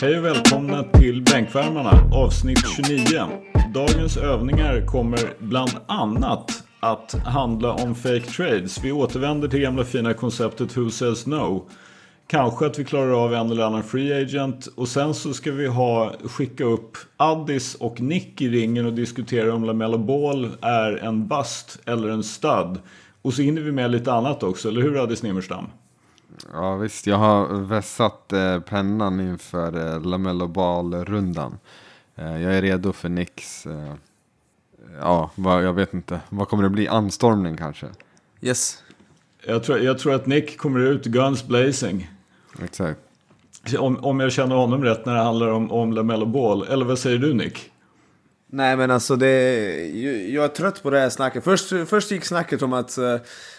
Hej och välkomna till Bänkvärmarna avsnitt 29. Dagens övningar kommer bland annat att handla om fake trades. Vi återvänder till gamla fina konceptet Who says no. Kanske att vi klarar av en eller annan free agent och sen så ska vi ha skicka upp Addis och Nick i ringen och diskutera om LaMelo Ball är en bust eller en stud. Och så hinner vi med lite annat också, eller hur Addis Nimmerstam? Ja visst, jag har vässat eh, pennan inför eh, Lamello Ball-rundan. Eh, jag är redo för Nicks, eh, ja vad, jag vet inte, vad kommer det bli? Anstormning kanske? Yes. Jag tror, jag tror att Nick kommer ut guns blazing. Exakt. Om, om jag känner honom rätt när det handlar om, om LaMelo Ball. Eller vad säger du Nick? Nej men alltså det, jag är trött på det här snacket. Först, först gick snacket om att uh,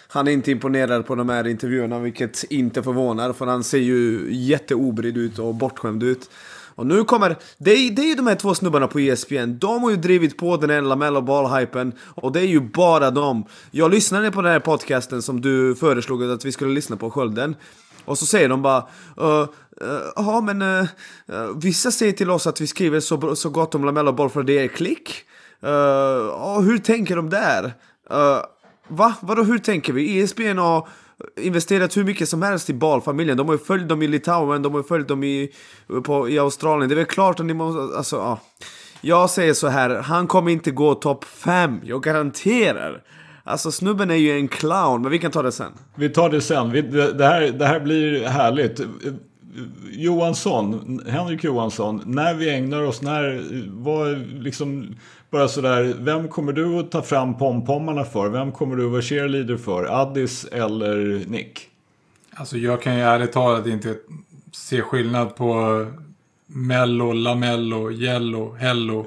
han är inte imponerad på de här intervjuerna, vilket inte förvånar. För han ser ju jätteobrydd ut och bortskämd ut. Och nu kommer, det är, det är ju de här två snubbarna på ESPN, de har ju drivit på den här Lamello Ball-hypen och det är ju bara dem. Jag lyssnade på den här podcasten som du föreslog att vi skulle lyssna på, Skölden. Och så säger de bara uh, Ja, uh, men uh, vissa säger till oss att vi skriver så, så gott om Lamello Ball för det är klick. Uh, hur tänker de där? Va? Vadå hur tänker vi? ESPN har investerat hur mycket som helst i Balfamiljen. De har ju följt dem i Litauen, de har ju följt dem i, på, i Australien. Det är väl klart att ni måste... Alltså, ja. Jag säger så här, han kommer inte gå topp 5. Jag garanterar. Alltså snubben är ju en clown, men vi kan ta det sen. Vi tar det sen. Vi, det, här, det här blir härligt. Johansson, Henrik Johansson, när vi ägnar oss, när, vad liksom, bara sådär, vem kommer du att ta fram pompommarna för? Vem kommer du att vara cheerleader för? Addis eller Nick? Alltså jag kan ju ärligt talat inte se skillnad på Mello, Lamello, Yellow, Hello.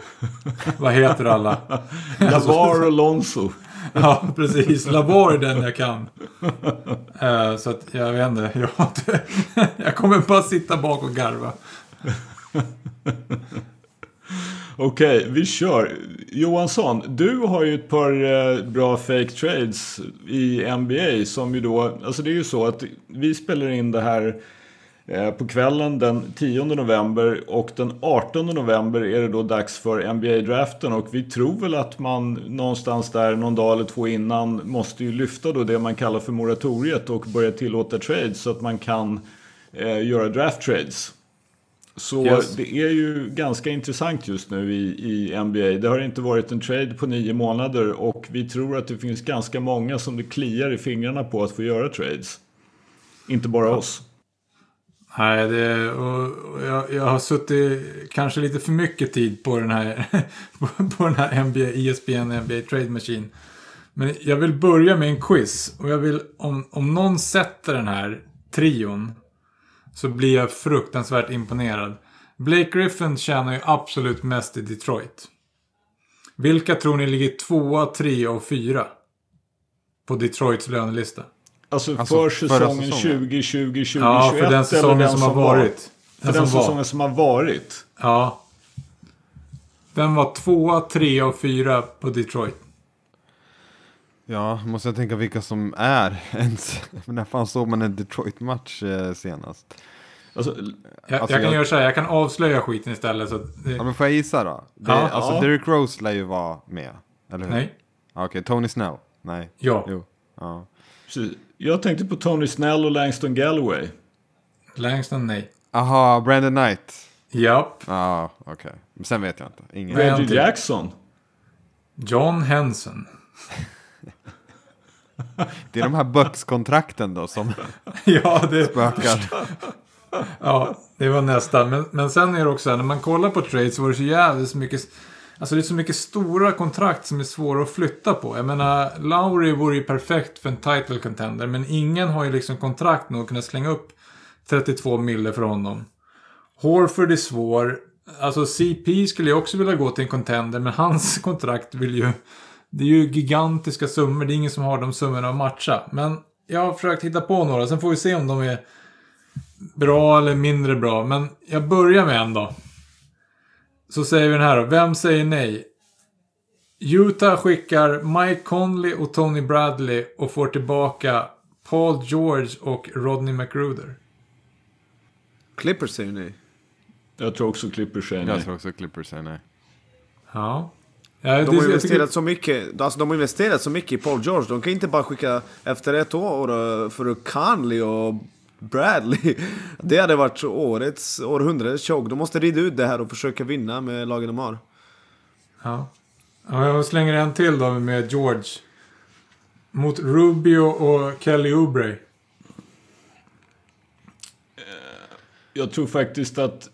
Vad heter alla? Lavar och Lonzo. ja, precis. Lavar är den jag kan. Uh, så att jag vet inte. Jag, jag kommer bara sitta bak och garva. Okej, okay, vi kör. Johansson, du har ju ett par eh, bra fake trades i NBA som ju då, alltså det är ju så att vi spelar in det här eh, på kvällen den 10 november och den 18 november är det då dags för NBA-draften och vi tror väl att man någonstans där någon dag eller två innan måste ju lyfta då det man kallar för moratoriet och börja tillåta trades så att man kan eh, göra draft trades. Så yes. det är ju ganska intressant just nu i, i NBA. Det har inte varit en trade på nio månader och vi tror att det finns ganska många som det kliar i fingrarna på att få göra trades. Inte bara ja. oss. Nej, det, och jag, jag, har suttit kanske lite för mycket tid på den här, på den här NBA, ESPN NBA Trade Machine. Men jag vill börja med en quiz. Och jag vill, om, om någon sätter den här trion så blir jag fruktansvärt imponerad. Blake Griffin tjänar ju absolut mest i Detroit. Vilka tror ni ligger tvåa, trea och fyra? På Detroits lönelista. Alltså, alltså för säsongen 2020, 2021 Ja, för den säsongen den som, som, har varit. Var, för den, den säsongen var. som har varit. Ja. Vem var tvåa, trea och fyra på Detroit? Ja, måste jag tänka vilka som är ens. När fan såg man en Detroit-match eh, senast? Alltså, jag, alltså, jag, kan jag... göra så här, jag kan avslöja skiten istället. Så det... Ja, men får jag gissa då? Det, ja. Alltså, ja. Derrick Rose lär ju vara med, eller hur? Nej. Okej, okay, Tony Snell? Nej. Ja. Jo. ja. Jag tänkte på Tony Snell och Langston Galloway. Langston, nej. Aha, Brandon Knight? Japp. Ja, ah, okej. Okay. Men sen vet jag inte. Ingen. Reggie Jackson? John Henson. Det är de här Bucks-kontrakten då som ja, det... spökar. ja, det var nästan. Men, men sen är det också när man kollar på trade så var det så jävligt mycket. Alltså det är så mycket stora kontrakt som är svåra att flytta på. Jag menar, Lowry vore ju perfekt för en title contender. Men ingen har ju liksom kontrakt nog att kunna slänga upp 32 mille för honom. Horford är svår. Alltså CP skulle jag också vilja gå till en contender. Men hans kontrakt vill ju det är ju gigantiska summor. Det är ingen som har de summorna att matcha. Men jag har försökt hitta på några. Sen får vi se om de är bra eller mindre bra. Men jag börjar med en då. Så säger vi den här då. Vem säger nej? Utah skickar Mike Conley och Tony Bradley och får tillbaka Paul George och Rodney McGruder. Clippers säger nej. Jag tror också Clippers säger nej. Jag tror också Clippers säger nej. Ja. Ja De har investerat tycker, så mycket, alltså de har investerat så mycket i Paul George. De kan inte bara skicka efter ett år eh, för Conley och Bradley. Det hade varit årets, århundradets choke. De måste rida ut det här och försöka vinna med lagen de har. ja. ja. Jag slänger en till då med George. Mot Rubio och Kelly Oubre. Jag tror faktiskt att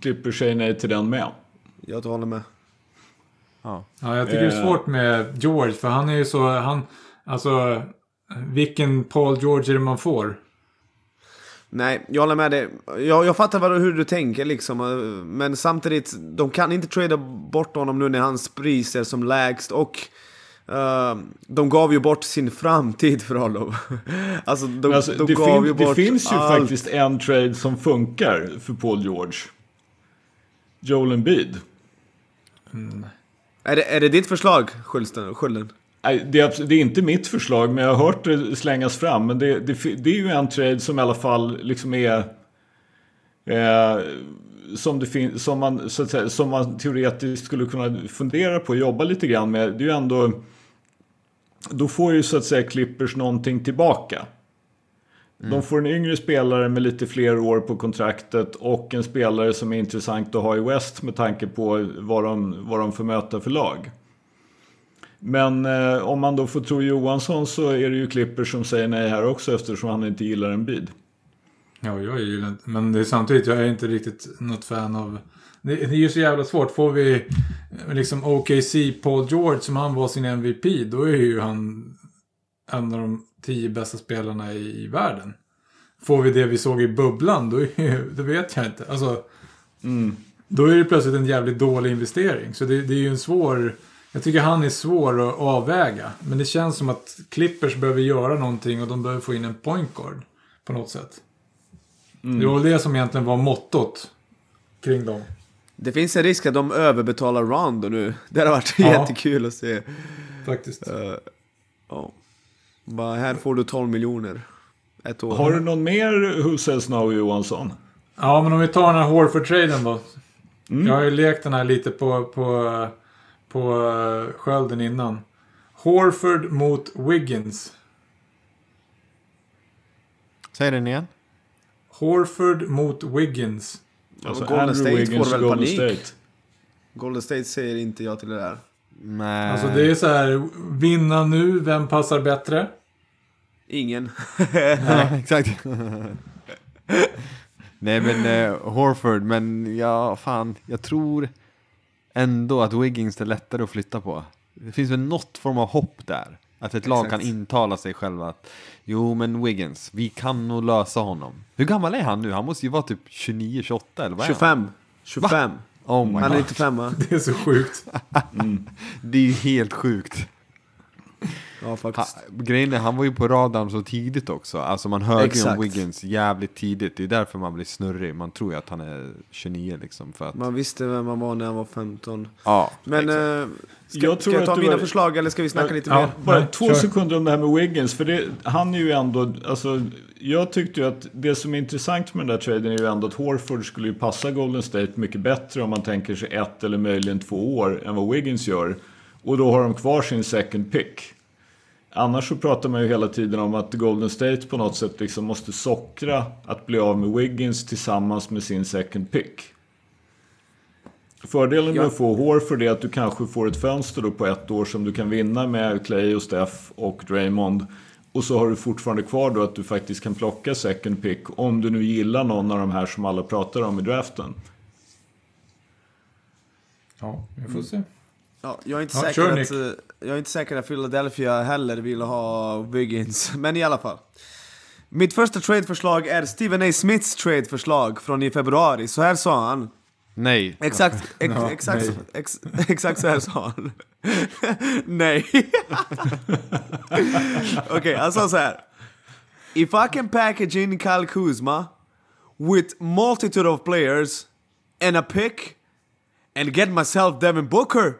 Clippers säger nej till den med. Jag håller med. Ja. Ja, jag tycker det är Eh. svårt med George. För han är ju så... Han, alltså, vilken Paul George är det man får? Nej, jag håller med dig. Jag, jag fattar vad, hur du tänker liksom. eh, Men samtidigt, de kan inte trada bort honom nu när hans pris är som lägst. Och eh, de gav ju bort sin framtid för honom. alltså, de, alltså, de gav ju fin- det bort finns ju allt. faktiskt en trade som funkar för Paul George. Joel Embiid. Är det, är det ditt förslag, Skölden? Skölden? Nej, Det är, det är inte mitt förslag, men jag har hört det slängas fram. Men det, det, det är ju en trade som i alla fall liksom är... Eh, som, det fin- som, man, så att säga, som man teoretiskt skulle kunna fundera på och jobba lite grann med. Det är ju ändå... Då får ju så att säga Clippers någonting tillbaka. De får en yngre spelare med lite fler år på kontraktet och en spelare som är intressant att ha i West med tanke på vad de, vad de får möta för lag. Men eh, om man då får tro Johansson så är det ju Clippers som säger nej här också eftersom han inte gillar en bid. Ja, jag gillar inte... Men det är samtidigt, jag är inte riktigt något fan av... Det, det är ju så jävla svårt. Får vi eh, liksom OKC Paul George som han var sin MVP, då är ju han en av de tio bästa spelarna i, i världen. Får vi det vi såg i bubblan, då, är det vet jag inte. Alltså, Då är det plötsligt en jävligt dålig investering. Så det, det är ju en svår... Jag tycker han är svår att avväga. Men det känns som att Clippers behöver göra någonting och de behöver få in en point guard. På något sätt. Det var väl det som egentligen var mottot kring dem. Det finns en risk att de överbetalar Rondo nu. Det hade varit Ja. jättekul att se. Faktiskt. Uh, ja. Bara, här får du 12 miljoner. Ett år. Har du någon mer Who says no Johansson? Ja, men om vi tar den här Horford-traden då. Jag har ju lekt den här lite på, på, på eh, skölden innan. Horford mot Wiggins. Säg den igen. Horford mot Wiggins. Alltså Golden Andrew State får väl Golden panik. State. Golden State säger inte ja till det där. Nej. Alltså det är så här, vinna nu, vem passar bättre? Ingen. Ja, exakt. Nej men eh, Horford, men ja fan, jag tror ändå att Wiggins är lättare att flytta på. Det finns väl något form av hopp där. Att ett lag Exakt. kan intala sig själva att jo men Wiggins, vi kan nog lösa honom. Hur gammal är han nu? Han måste ju vara typ 29-28 eller vad är han? 25. 25. Oh my Han är god. 95 va? Det är så sjukt. Det är ju helt sjukt. Ja Ha, faktiskt. grejen är, han var ju på radarn så tidigt också. Alltså man hörde ju om Wiggins jävligt tidigt. Det är därför man blir snurrig. Man tror ju att han är 29 liksom. För att, Man visste vem man var när han var 15. ja, Men exakt. eh, ska, Jag ska tror jag att ta mina har- förslag eller ska vi snacka lite Ja. mer? Bara Nej, två kör. sekunder om det här med Wiggins. För det, han är ju ändå, alltså, jag tyckte ju att det som är intressant med den där traden är ju ändå att Horford skulle ju passa Golden State mycket bättre om man tänker sig ett eller möjligen två år än vad Wiggins gör. Och då har de kvar sin second pick. Annars så pratar man ju hela tiden om att Golden State på något sätt liksom måste sockra att bli av med Wiggins tillsammans med sin second pick. Fördelen med att få Horford är att du kanske får ett fönster då på ett år som du kan vinna med Clay och Steph och Draymond. Och så har du fortfarande kvar då att du faktiskt kan plocka second pick om du nu gillar någon av de här som alla pratar om i draften. Ja, vi får se. Ja, jag, är inte Ja, säker att, Nick. eh, jag är inte säker att Philadelphia heller vill ha Wiggins. Men i alla fall. Mitt första tradeförslag är Stephen A. Smiths tradeförslag från i februari. Så här sa han. Nej. Exakt, ex, Ja, exakt, nej. ex, exakt så här sa han. nej. Okej, han sa så här. If I can package in Kyle Kuzma with multitude of players and a pick and get myself Devin Booker,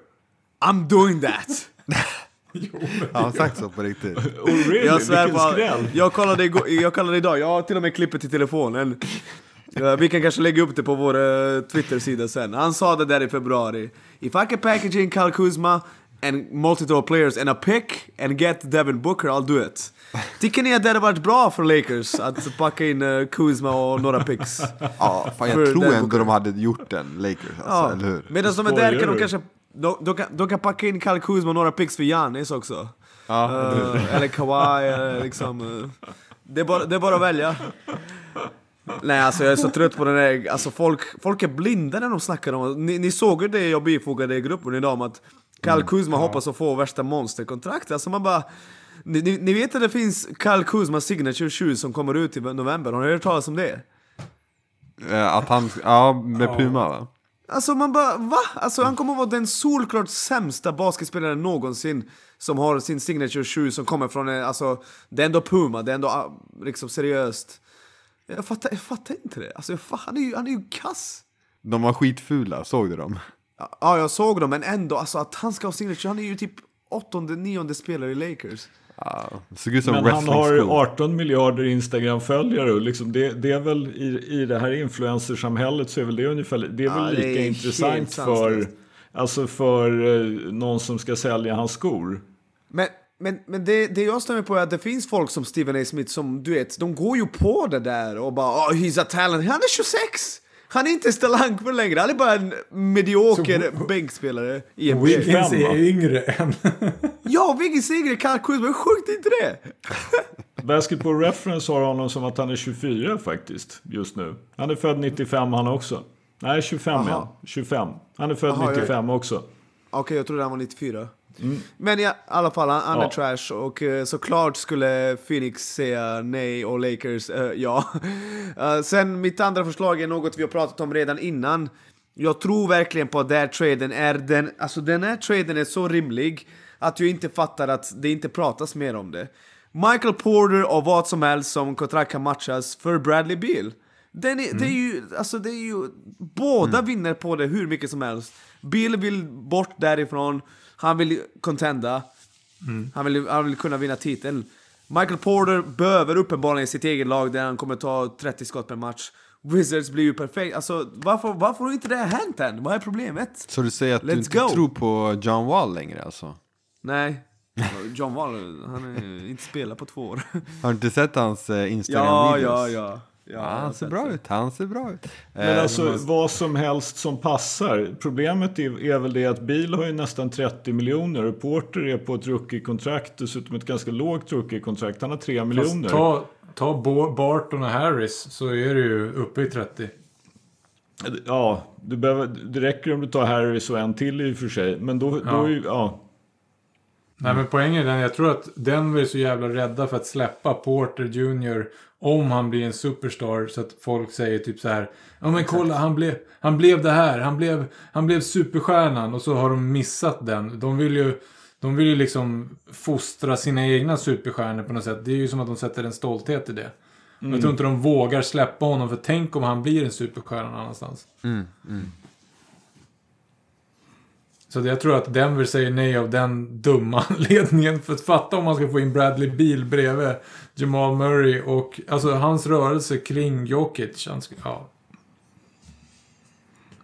I'm doing that. Har han sagt så på riktigt? Oh really? Jag svär på jag kollade, igår, jag kollade idag, jag har till och med klippet i telefonen. Vi kan kanske lägga upp det på vår uh, Twitter-sida sen. Han sa det där i februari. If I can package in Kyle Kuzma and multiple players and a pick and get Devin Booker, I'll do it. Tycker ni att det hade varit bra för Lakers att packa in uh, Kuzma och några picks? Ja, fan, För jag tror ändå de hade gjort den, Lakers. Alltså, Ja, eller hur? medan de är där kan de du? kanske... De, de, kan, de kan packa in Kyle Kuzma och några picks för Giannis också. Ja, Eh, eller Kawhi, eller liksom... eh, det, är bara, det är bara att välja. Nej alltså jag är så trött på den där, alltså folk, folk är blinda när de snackar om ni, ni såg ju det jag bifogade i gruppen idag om att Kyle Kuzma hoppas att få värsta monsterkontrakt. Alltså man bara... Ni, ni, ni vet att det finns Kyle Kuzma signature shoes som kommer ut i november, har ni hört talas om det? Eh, Att han, ja, med Puma va? Alltså man bara, va? Alltså han kommer att vara den solklart sämsta basketspelaren någonsin som har sin signature shoe som kommer från en, alltså det är ändå Puma, det är ändå ah, liksom seriöst. Jag fattar, jag fattar inte det. Alltså jag, fa- han är ju, han är ju kass. De var skitfula, såg du dem? Ja, jag såg dem, men ändå, alltså att han ska ha signature, han är ju typ åttonde, nionde spelare i Lakers. Som Men han har 18 miljarder Instagram-följare och liksom det, det är väl i, i det här influencersamhället så är väl det ungefär, det är Ja, väl det är lika helt intressant för, alltså för eh, någon som ska sälja hans skor. Men, men, men det, det jag stämmer på är att det finns folk som Stephen A. Smith som, du vet, de går ju på det där och bara oh, he's a talent. Han är 26! Han är inte Stalank för längre, han är bara en medioker bänkspelare i NBA. Wiggins 25, va? är yngre än... Ja, Wiggins Sigrid, Kyle Kuzma, sjukt är inte det? Basketball Reference har honom som att han är 24 faktiskt, just nu. Han är född 95 han också. Nej, 25 Aha. ja. 25. Han är född Aha, jag- 95 också. Okej, jag trodde han var 94. Men ja, i alla fall, han, han är Ja. trash och eh, såklart skulle Phoenix säga nej och Lakers eh, ja. Eh, sen mitt andra förslag är något vi har pratat om redan innan. Jag tror verkligen på att den här traden är den, alltså den här traden är så rimlig att jag inte fattar att det inte pratas mer om det. Michael Porter och vad som helst som kontrakt kan matchas för Bradley Beal. Den är, Det är ju, alltså det är ju, båda vinner på det hur mycket som helst. Bill vill bort därifrån, han vill contenda, han, vill, han vill kunna vinna titeln. Michael Porter behöver uppenbarligen sitt eget lag där han kommer ta 30 skott per match. Wizards blir ju perfekt, alltså varför, varför har inte det hänt än? Vad är problemet? Så du säger att du Let's inte go. tror på John Wall längre alltså? Nej, John Wall, han har inte spelat på två år. Har du inte sett hans eh, Instagram-videos? ja, ja. ja Ja, han ser bra det. ut, han ser bra ut. Men Eh, alltså men- vad som helst som passar. Problemet är, är väl det att Bil har ju nästan 30 miljoner och Porter är på ett rookie-kontrakt, dessutom ett ganska lågt rookie-kontrakt. Han har 3 Fast miljoner. ta, ta Barton och Harris så är du ju uppe i 30. Ja, du behöver, det räcker om du tar Harris och en till i och för sig. Men då, då Ja. är ju, ja. Nej men poängen är den, jag tror att Denver är så jävla rädda för att släppa Porter Jr. om han blir en superstar så att folk säger typ så här. Ja men kolla han blev, han blev det här, han blev, han blev superstjärnan och så har de missat den. De vill ju, de vill ju liksom fostra sina egna superstjärnor på något sätt. Det är ju som att de sätter en stolthet i det. Jag tror inte de vågar släppa honom för tänk om han blir en superstjärna någon annanstans. Mm, Så det- jag tror att Denver säger nej av den dumma anledningen. För att fatta om man ska få in Bradley Beal bredvid Jamal Murray och alltså hans rörelse kring Jokic. Han ska, ja.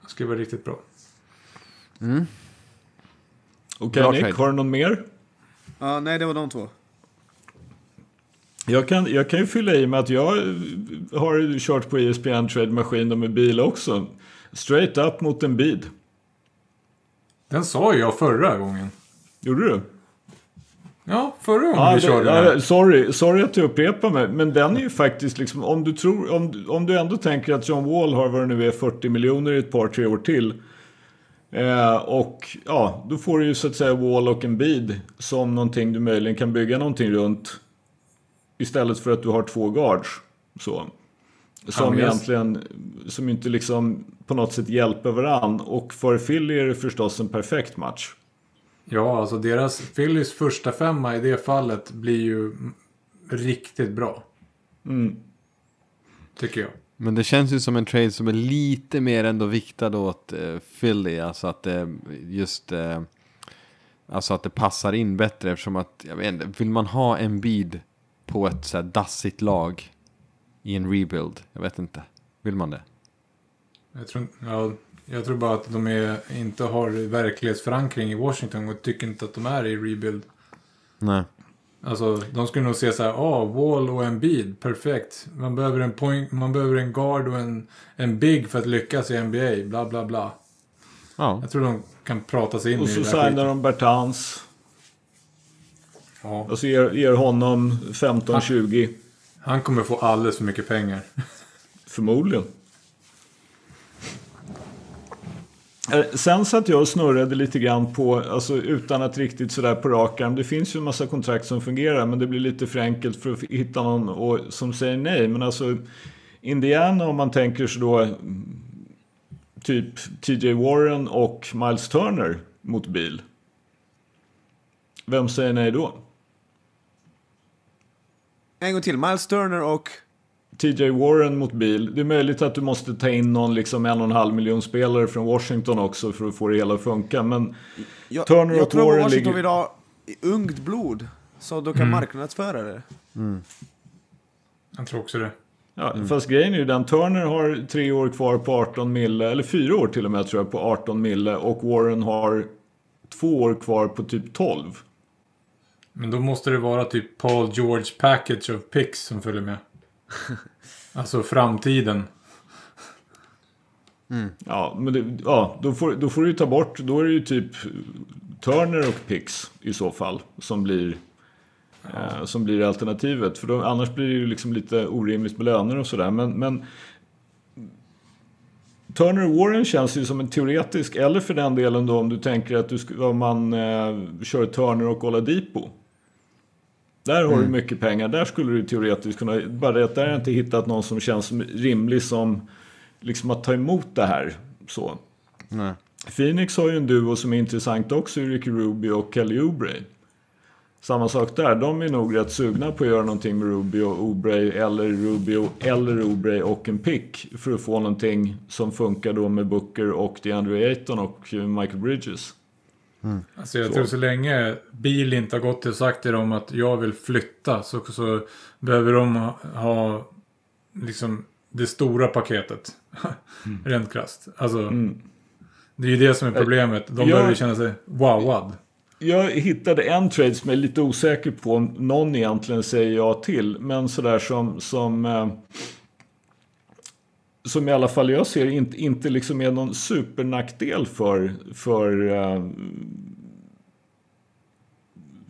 Det skulle vara riktigt bra. Okej Bra Nick, har du någon mer? Ja, nej, det var de två. Jag kan, jag kan ju fylla i med att jag har kört på ESPN Trade Machine med bil också. Straight up mot en bid. Den sa ju jag förra gången. Gjorde du? Ja, förra gången Ja, vi det, körde ja, den. sorry, sorry att jag upprepar mig. Men den är ju faktiskt liksom, om du, tror, om, du- om du ändå tänker att John Wall har vad det nu är 40 miljoner i ett par, tre år till. Eh, och ja, då får du ju så att säga Wall och en bid som någonting du möjligen kan bygga någonting runt. Istället för att du har två guards. Så. Som jag- egentligen, som inte liksom på något sätt hjälper varann. Och för Philly är det förstås en perfekt match. Ja, alltså deras Phillies första femma i det fallet blir ju riktigt bra. Mm. Tycker jag. Men det känns ju som en trade som är lite mer ändå viktad åt eh, Philly. Alltså att det just... Eh, alltså att det passar in bättre eftersom att, jag vet inte, vill man ha en bid på ett så här dassigt lag i en rebuild? Jag vet inte. Vill man det? Jag tror, ja, jag tror bara att de är, inte har verklighetsförankring i Washington och tycker inte att de är i rebuild. Nej. Alltså, de skulle nog se så här, ah, Wall och en bid, perfekt. Man behöver en point, man behöver en guard och en, en big för att lyckas i NBA, bla bla bla. Ja. Jag tror de kan prata sig in Och i så det där signar skiten. de Bertans. Ja, Och så ger, ger honom 15-20. han kommer få alldeles för mycket pengar. Förmodligen. Eh, Eh, sen satt jag och snurrade lite grann på, alltså utan att riktigt sådär på rak arm. Det finns ju en massa kontrakt som fungerar men det blir lite för enkelt för att hitta någon och, som säger nej. Men alltså Indiana om man tänker sig då typ TJ Warren och Miles Turner mot bil. Vem säger nej då? En gång till. Miles Turner och... TJ Warren mot bil. Det är möjligt att du måste ta in någon liksom en och en halv miljon spelare från Washington också för att få det hela att funka. Men Jag, Turner jag och tror Warren Washington ligger- vill ha ungt blod. Så de kan marknadsföra det. Jag tror också det. ja, fast grejen är ju den. Turner har tre år kvar på 18 mille, eller fyra år till och med tror jag på 18 mille. Och Warren har två år kvar på typ 12. Men då måste det vara typ Paul George package of picks som följer med. alltså framtiden. Ja, men det, ja, då, får, då får du ju ta bort, då är det ju typ Turner och Pix i så fall som blir, eh, som blir alternativet. För då, annars blir det ju liksom lite orimligt med löner och sådär. Men, men Turner och Warren känns ju som en teoretisk, eller för den delen då om du tänker att du ska, om man eh, kör Turner och Oladipo. Där har du mycket pengar, där skulle du teoretiskt kunna, bara det att där har jag inte hittat någon som känns rimlig som liksom att ta emot det här. Så. Nej. Phoenix har ju en duo som är intressant också, Ricky Ruby och Kelly Oubre. Samma sak där, de är nog rätt sugna på att göra någonting med Ruby och Oubre eller Rubio eller Oubre och en pick för att få någonting som funkar då med Booker och DeAndre Ayton och Michael Bridges. Alltså jag Så. tror så länge Bil inte har gått till och sagt till dem att jag vill flytta så, så behöver de ha, ha liksom det stora paketet. Rent krasst. Alltså, det är ju det som är problemet. De Jag- behöver känna sig wowad. Jag hittade en trade som jag är lite osäker på om någon egentligen säger ja till. Men sådär som, som, eh, som i alla fall jag ser inte, inte liksom är någon supernackdel för, för, eh,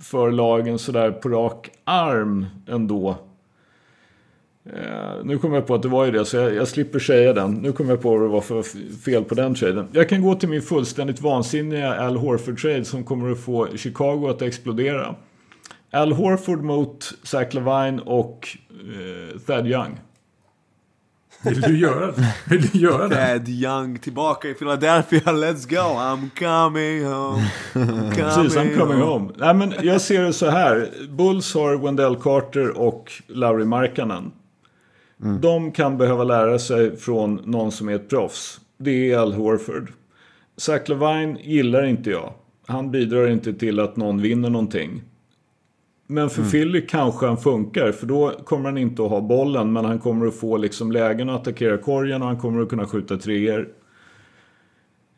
för lagen sådär på rak arm ändå. Eh, nu kommer jag på att det var ju det, så jag, jag slipper säga den. Nu kommer jag på vad det var för fel på den traden. Jag kan gå till min fullständigt vansinniga Al Horford-trade som kommer att få Chicago att explodera. Al Horford mot Zach Lavine och eh, Thad Young. Vill du göra det? Vill du göra det? Thad Young tillbaka i Philadelphia, let's go! I'm coming home. I'm Precis, I'm coming home. Nej, men jag ser det så här. Bulls har Wendell Carter och Lauri Markkanen. De kan behöva lära sig från någon som är ett proffs. Det är Al Horford. Zach Lavine gillar inte jag. Han bidrar inte till att någon vinner någonting. Men för Philly kanske han funkar, för då kommer han inte att ha bollen, men han kommer att få liksom lägen att attackera korgen och han kommer att kunna skjuta treor.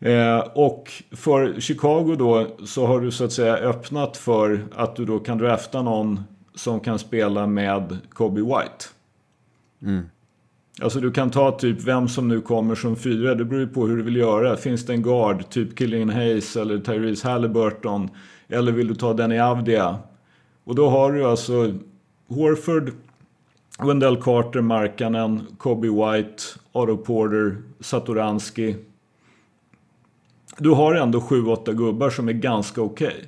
Eh, och för Chicago då så har du så att säga öppnat för att du då kan drafta någon som kan spela med Kobe White. Alltså du kan ta typ vem som nu kommer som fyra, det beror ju på hur du vill göra. Finns det en guard, typ Killian Hayes eller Tyrese Halliburton? Eller vill du ta Danny Avdia? Och då har du alltså Horford, Wendell Carter, Markkanen, Kobe White, Otto Porter, Satoranski. Du har ändå 7-8 gubbar som är ganska okej.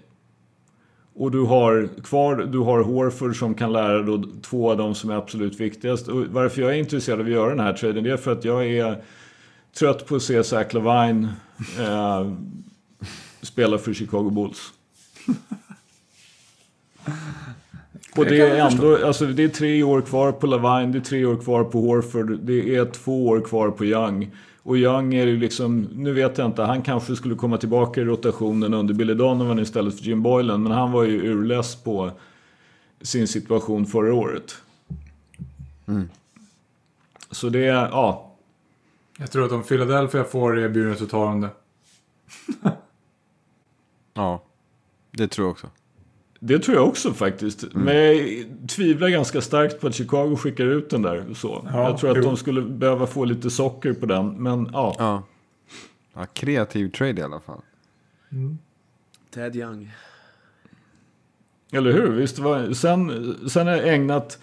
Och du har kvar, du har Horford som kan lära då två av dem som är absolut viktigast. Och varför jag är intresserad av att göra den här traden det är för att jag är trött på att se Zach Levine eh, spela för Chicago Bulls. Och det är ändå, alltså det är tre år kvar på Lavine, det är tre år kvar på Horford, det är två år kvar på Young. Och Young är ju liksom, nu vet jag inte, han kanske skulle komma tillbaka i rotationen under Billy Donovan istället för Jim Boylan. Men han var ju urless på sin situation förra året. Så det är, ja. Jag tror att om Philadelphia får erbjudandet så tar de det. Ja, det tror jag också. Det tror jag också faktiskt. Mm. Men jag tvivlar ganska starkt på att Chicago skickar ut den där. Så. Ja, jag tror att jo. de skulle behöva få lite socker på den. Men ja, Ja. ja kreativ trade i alla fall. Ted Young. eller hur? Visst var, sen, sen jag ägnat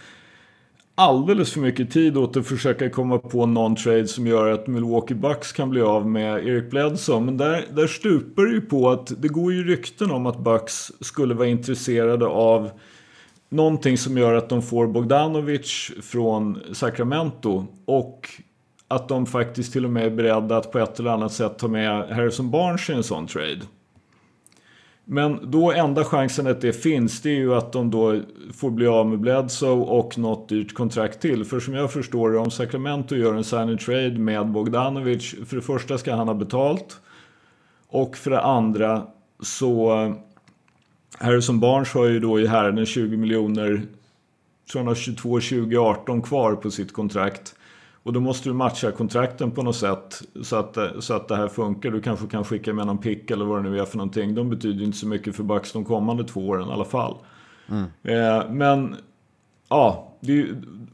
alldeles för mycket tid åt att försöka komma på någon trade som gör att Milwaukee Bucks kan bli av med Eric Bledsoe. Men där, där stupar det ju på att det går ju rykten om att Bucks skulle vara intresserade av någonting som gör att de får Bogdanovic från Sacramento och att de faktiskt till och med är beredda att på ett eller annat sätt ta med Harrison Barnes i en sån trade. Men då enda chansen att det finns det är ju att de då får bli av med Bledsoe och något dyrt kontrakt till. För som jag förstår det, om Sacramento gör en sign trade med Bogdanovic, för det första ska han ha betalt. Och för det andra så Harrison Barnes har ju då i herren 20 miljoner, tror han har 22 2018 kvar på sitt kontrakt. Och då måste du matcha kontrakten på något sätt så att, så att det här funkar. Du kanske kan skicka med någon pick eller vad det nu är för någonting. De betyder inte så mycket för Bucks de kommande två åren i alla fall. Eh, men ja, det,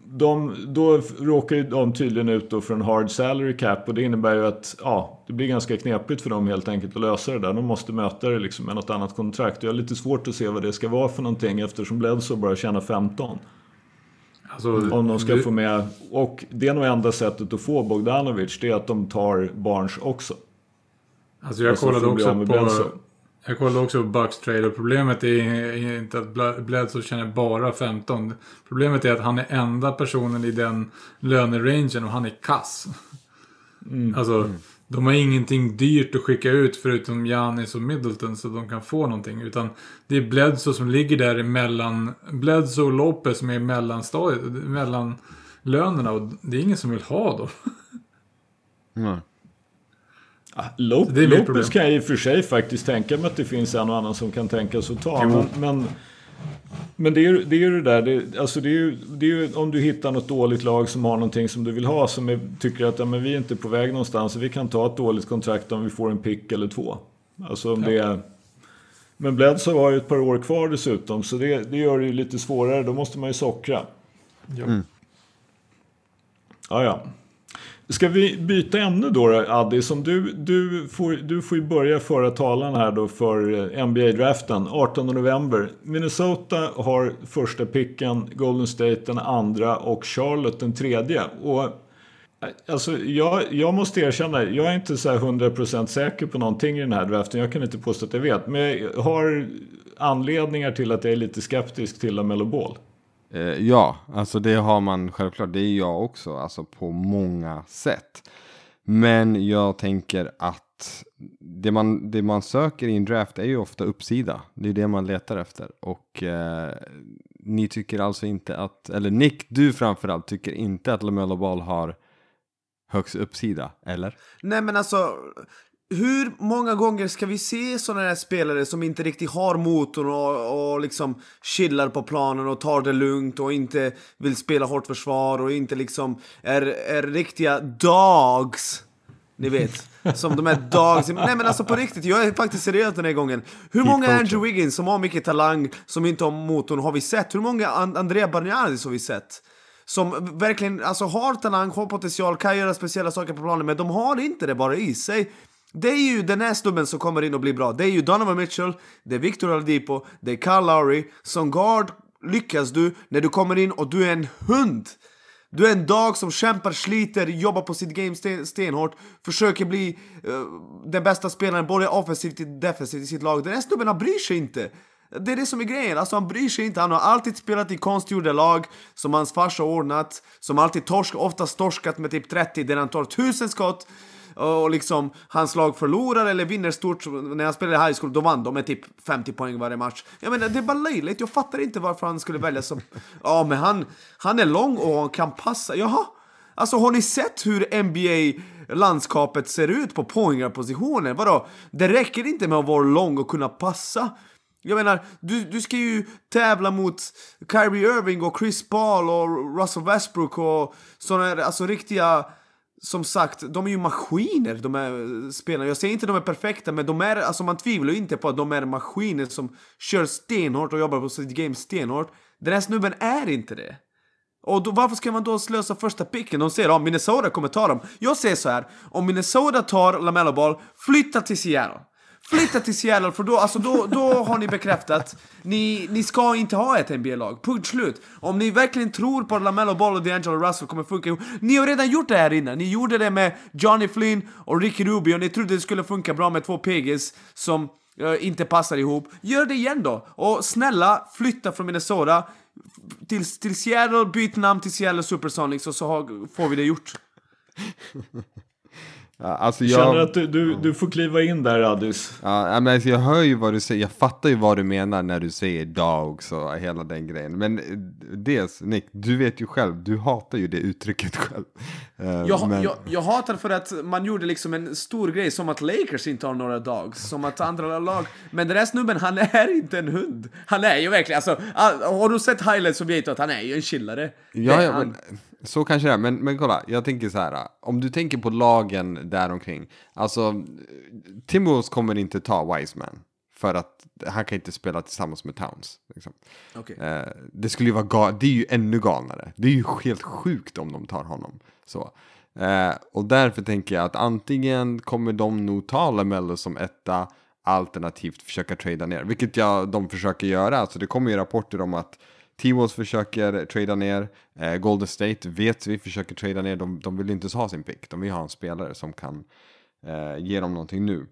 de, då råkar ju de tydligen ut då för en hard salary cap och det innebär ju att ja, det blir ganska knepigt för dem helt enkelt att lösa det där. De måste möta det liksom med något annat kontrakt. Jag har lite svårt att se vad det ska vara för någonting eftersom Bledsoe bara tjänar 15. Alltså, Om de ska det- få med, och det är nog enda sättet att få Bogdanovic, det är att de tar Barnes också. Alltså jag kollade också på... Jag kollade också på Bucks trade och problemet är inte att Bledsoe tjänar bara 15. Problemet är att han är enda personen i den lönerangen och han är kass. Mm. Alltså, de har ingenting dyrt att skicka ut förutom Giannis och Middleton så de kan få någonting. Utan det är Bledsoe som ligger där emellan. Bledsoe och Lopez som är mellan, mellan lönerna och det är ingen som vill ha dem. Nej. Ah, Lo- Så det är mitt Lopez problem. kan jag i och för sig faktiskt tänka mig att det finns en och annan som kan tänkas att ta. Jo. Men, men, men det är ju det, är ju det där, det, alltså det är, ju, det är ju om du hittar något dåligt lag som har någonting som du vill ha som är, tycker att ja, men vi är inte på väg någonstans och vi kan ta ett dåligt kontrakt om vi får en pick eller två. Alltså om det är... Men Bledsoe har ju ett par år kvar dessutom så det, det gör det ju lite svårare. Då måste man ju sockra. Ja. Ja, ja. Ska vi byta ämne då, Addi? Som du, du, får, du får ju börja föra talan här då för eh, NBA-draften 18 november. Minnesota har första picken, Golden State den andra och Charlotte den tredje. Och, eh, alltså, jag, jag måste erkänna, jag är inte så här 100% säker på någonting i den här draften. Jag kan inte påstå att jag vet. Men jag har anledningar till att jag är lite skeptisk till LaMelo Ball. Eh, ja, alltså det har man självklart. Det är jag också, alltså på många sätt. Men jag tänker att det man, det man söker i en draft är ju ofta uppsida. Det är det man letar efter. Och eh, ni tycker alltså inte att, eller Nick, du framförallt tycker inte att LaMelo Ball har högst uppsida, eller? Nej men alltså, hur många gånger ska vi se sådana här spelare som inte riktigt har motorn och, och liksom chillar på planen och tar det lugnt och inte vill spela hårt försvar och inte liksom är, är riktiga dogs. Ni vet, som de är dogs. Nej men alltså på riktigt, jag är faktiskt seriös den här gången. Hur många. Andrew Wiggins som har mycket talang, som inte har motorn, har vi sett? Hur många And- Andrea Bargnardis har vi sett? Som verkligen alltså, har talang, har potential, kan göra speciella saker på planen, men de har inte det bara i sig. Det är ju den här snubben som kommer in och blir bra. Det är ju Donovan Mitchell, det är Victor Oladipo, det är Kyle Lowry. Som guard lyckas du när du kommer in och du är en hund. Du är en dag som kämpar, sliter, jobbar på sitt game sten, stenhårt, försöker bli uh, den bästa spelaren både offensivt och defensivt i sitt lag. Den här snubben han bryr sig inte. Det är det som är grejen, alltså han bryr sig inte. Han har alltid spelat i konstgjorda lag som hans farsa ordnat, som alltid torsk, oftast torskat med typ 30 där han tar tusen skott Eh, och liksom hans lag förlorar eller vinner stort. När han spelade i high school då vann de med typ 50 poäng varje match. Jag menar det är bara löjligt, jag fattar inte varför han skulle välja som... Ja men han, han är lång och han kan passa, jaha? Alltså har ni sett hur NBA-landskapet ser ut på poängarpositionen? Vadå? Det räcker inte med att vara lång och kunna passa. Jag menar, du, du ska ju tävla mot Kyrie Irving och Chris Paul och Russell Westbrook och såna här, alltså riktiga som sagt, de är ju maskiner, de här eh, spelarna. Jag säger inte att de är perfekta, men de är, alltså man tvivlar ju inte på att de är maskiner som kör stenhårt och jobbar på sitt game stenhårt. Den här snubben är inte det. Och då, varför ska man då slösa första picken? De säger att oh, Minnesota kommer ta dem. Jag säger så här, om Minnesota tar LaMelo Ball, flytta till Seattle. Flytta till Seattle för då, alltså då, då har ni bekräftat ni, ni ska inte ha ett NBA-lag. Punkt slut. Om ni verkligen tror på att LaMelo Ball och D'Angelo Russell kommer funka Ni har redan gjort det här innan. Ni gjorde det med Johnny Flynn och Ricky Rubio. Ni trodde det skulle funka bra med två PGs som uh, inte passar ihop. Gör det igen då. Och snälla, flytta från Minnesota till, till Seattle, byt namn till Seattle Supersonics och så har, får vi det gjort. Alltså Jag känner att du, du, du får kliva in där Addis. ja, men alltså jag hör ju vad du säger, jag fattar ju vad du menar när du säger dogs och hela den grejen. Men eh, dels, Nick, du vet ju själv, du hatar ju det uttrycket själv. Eh, Jag, men, jag, jag hatar för att man gjorde liksom en stor grej som att Lakers inte har några dogs, som att andra lag... Men den där snubben, han är inte en hund. Han är ju verkligen, alltså, all- har du sett highlights så vet du att han är ju en chillare. Ja, ja han. Så kanske det är. Men, men kolla, jag tänker så här. Om du tänker på lagen däromkring. Alltså, Timberwolves kommer inte ta Wiseman. För att han kan inte spela tillsammans med Towns. Liksom. Okej. Eh, det skulle ju vara gal- det är ju ännu galnare. Det är ju helt sjukt om de tar honom. Så. Eh, och därför tänker jag att antingen kommer de nog ta Lamello som etta, alternativt försöka trada ner. Vilket jag, de försöker göra. Alltså det kommer ju rapporter om att T-Wolves försöker trada ner, eh, Golden State vet vi försöker trada ner, de, de vill inte ha sin pick, de vill ha en spelare som kan eh, ge dem någonting nu.